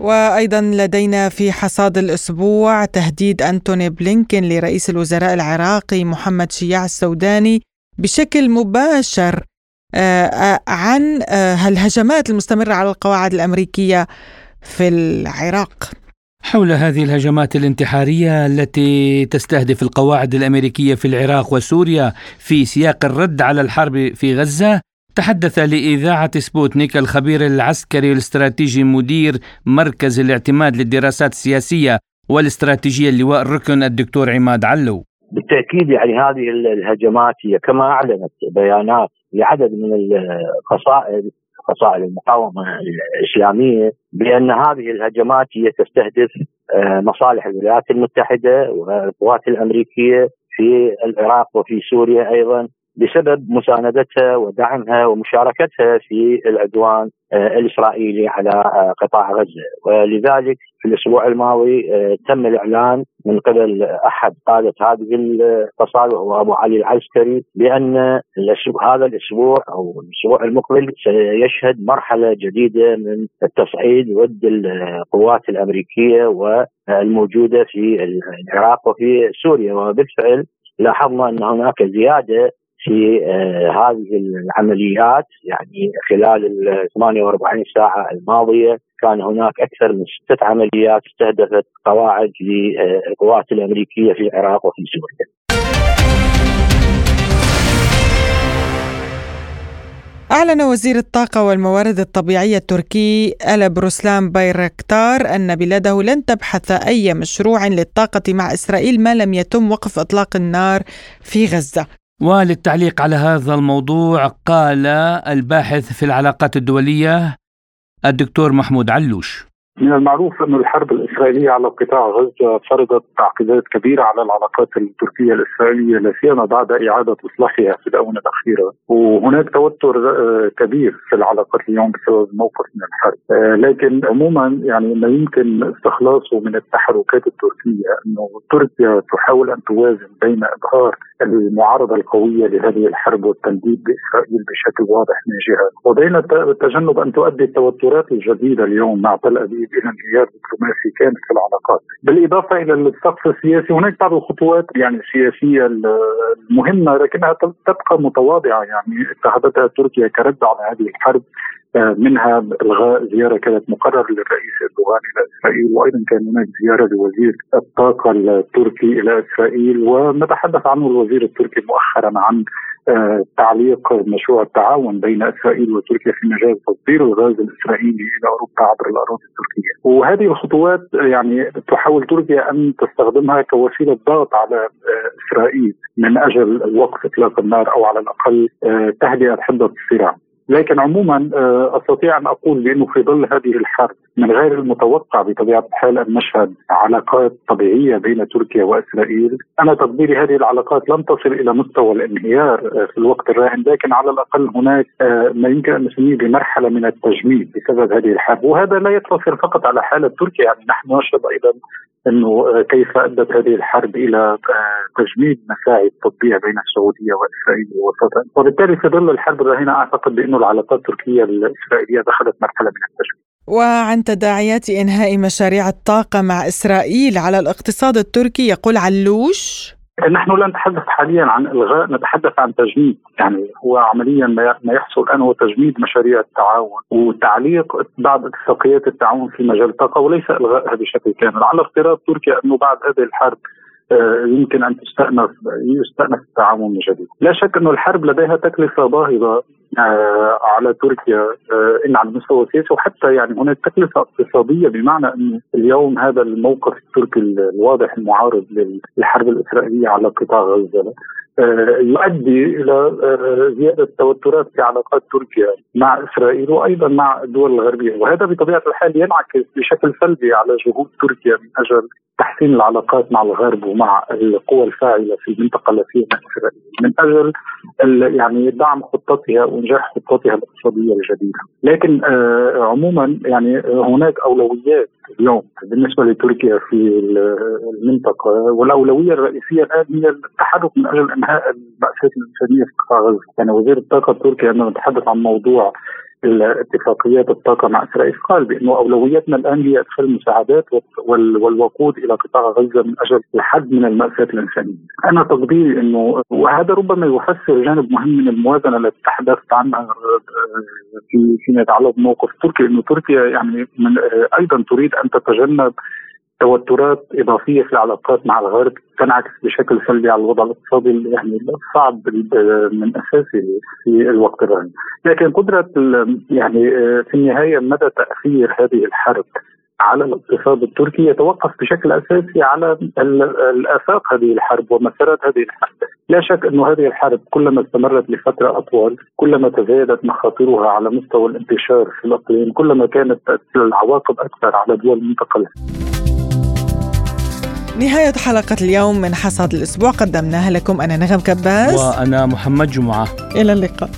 وأيضا لدينا في حصاد الأسبوع تهديد أنتوني بلينكين لرئيس الوزراء العراقي محمد شياع السوداني بشكل مباشر عن آه، الهجمات المستمرة على القواعد الأمريكية في العراق. حول هذه الهجمات الانتحارية التي تستهدف القواعد الأمريكية في العراق وسوريا في سياق الرد على الحرب في غزة تحدث لإذاعة سبوتنيك الخبير العسكري والاستراتيجي مدير مركز الاعتماد للدراسات السياسية والاستراتيجية اللواء الركن الدكتور عماد علو. بالتأكيد يعني هذه الهجمات هي كما أعلنت بيانات لعدد من القصائد فصائل المقاومة الإسلامية بأن هذه الهجمات هي تستهدف آه، مصالح الولايات المتحدة والقوات الأمريكية في العراق وفي سوريا أيضا. بسبب مساندتها ودعمها ومشاركتها في العدوان آه، الإسرائيلي على آه، قطاع غزة. ولذلك في الأسبوع الماضي آه، تم الإعلان من قبل أحد قادة هذه الفصائل وهو أبو علي العسكري بأن هذا الأسبوع أو الأسبوع المقبل سيشهد مرحلة جديدة من التصعيد ضد القوات الأمريكية والموجودة في العراق وفي سوريا. وبالفعل لاحظنا أن هناك زيادة في آه، هذه العمليات يعني خلال ال 48 ساعة الماضية كان هناك أكثر من ستة عمليات استهدفت قواعد للقوات الأمريكية في العراق وفي سوريا. أعلن وزير الطاقة والموارد الطبيعية التركي ألا بروسلان بايركتار أن بلاده لن تبحث أي مشروع للطاقة مع إسرائيل ما لم يتم وقف إطلاق النار في غزة وللتعليق على هذا الموضوع قال الباحث في العلاقات الدولية الدكتور محمود علوش. من المعروف أن الحرب الإسرائيلية على قطاع غزة فرضت تعقيدات كبيرة على العلاقات التركية الإسرائيلية لا سيما بعد إعادة إصلاحها في الآونة الأخيرة. وهناك توتر آه، كبير في العلاقات اليوم بسبب الموقف من الحرب. آه، لكن عموما يعني ما يمكن استخلاصه من التحركات التركية أنه تركيا تحاول أن توازن بين إظهار المعارضة القوية لهذه الحرب والتنديد بإسرائيل بشكل واضح من جهة. وبين تجنب أن تؤدي التوترات الجديدة اليوم مع تل أبيب إلى انهيار دبلوماسي كامل في العلاقات. بالإضافة إلى السقف السياسي هناك بعض الخطوات يعني السياسية المهمة لكنها تبقى متواضعة. يعني اتخذتها تركيا كرد على هذه الحرب منها إلغاء زيارة كانت مقررة للرئيس إردوغان إلى إسرائيل وأيضا كان هناك زيارة لوزير الطاقة التركي إلى إسرائيل. وما تحدث عنه الوزير التركي مؤخرا عن آه، تعليق مشروع التعاون بين إسرائيل وتركيا في مجال تصدير الغاز الإسرائيلي إلى أوروبا عبر الأراضي التركية، وهذه الخطوات يعني تحاول تركيا أن تستخدمها كوسيلة ضغط على آه، إسرائيل من أجل وقف إطلاق النار أو على الأقل آه، تهدئة حدة الصراع. لكن عموما آه، أستطيع أن أقول بأنه في ظل هذه الحرب من غير المتوقع بطبيعة الحال أن نشهد علاقات طبيعية بين تركيا وإسرائيل، أنا تقديري هذه العلاقات لم تصل إلى مستوى الانهيار آه، في الوقت الراهن، لكن على الأقل هناك آه، ما يمكن أن نسميه بمرحلة من التجميد بسبب هذه الحرب، وهذا لا يقتصر فقط على حاله تركيا، يعني نحن نشهد أيضا أنه كيف أدت هذه الحرب إلى آه، تجميد مساعي التطبيع بين السعودية وإسرائيل وسطا، وبالتالي في ظل الحرب الراهنة أعتقد بانه العلاقات التركية الإسرائيلية دخلت مرحلة من التجميد. وعن تداعيات إنهاء مشاريع الطاقة مع إسرائيل على الاقتصاد التركي يقول علوش نحن لا نتحدث حاليا عن إلغاء نتحدث عن تجميد يعني هو عمليا ما يحصل الآن هو تجميد مشاريع التعاون وتعليق بعض اتفاقيات التعاون في مجال الطاقة وليس الغائها بشكل كامل على افتراض تركيا أنه بعد هذه الحرب آه، يمكن أن تستأنف يستأنف التعاون من جديد. لا شك أنه الحرب لديها تكلفة باهظة على تركيا. آه، إن على المستوى السياسي وحتى يعني هناك تكلفة اقتصادية بمعنى انه اليوم هذا الموقف التركي الواضح المعارض للحرب الإسرائيلية على قطاع غزة. آه، يؤدي إلى زيادة التوترات في علاقات تركيا مع إسرائيل وأيضا مع الدول الغربية. وهذا بطبيعة الحال ينعكس بشكل سلبي على جهود تركيا من أجل تحسين العلاقات مع الغرب ومع القوى الفاعلة في المنطقة التي فيها إسرائيل. من أجل يعني دعم خطتها وإنجاح خطتها الاقتصادية الجديدة، لكن آه عموما يعني هناك أولويات اليوم. بالنسبة لتركيا في المنطقة والأولوية الرئيسية الآن هي التحرك من أجل إنهاء المأساة الإنسانية في قطاع غزة، يعني وزير الطاقة التركي عندما تحدث عن موضوع الاتفاقيات الطاقة مع إسرائيل قال بأنه أولويتنا الآن هي إدخال المساعدات والوقود إلى قطاع غزة من أجل الحد من المأساة الإنسانية. أنا تقديري إنه وهذا ربما يفسر جانب مهم من الموازنة التي تحدثت عنها في فيما يتعلق بموقف تركيا انه تركيا يعني من أيضا تريد أن تتجنب توترات إضافية في العلاقات مع الغرب تنعكس بشكل سلبي على الوضع الاقتصادي يعني الصعب من اساسه في الوقت الراهن، لكن قدرة يعني في النهاية مدى تأثير هذه الحرب على الاقتصاد التركي يتوقف بشكل أساسي على الآفاق هذه الحرب ومسارات هذه الحرب. لا شك انه هذه الحرب كلما استمرت لفترة أطول كلما تزايدت مخاطرها على مستوى الانتشار في الإقليم كلما كانت العواقب أكثر على دول المنطقة. نهاية حلقة اليوم من حصاد الأسبوع قدمناها لكم. أنا نغم كباس وأنا محمد جمعة. إلى اللقاء.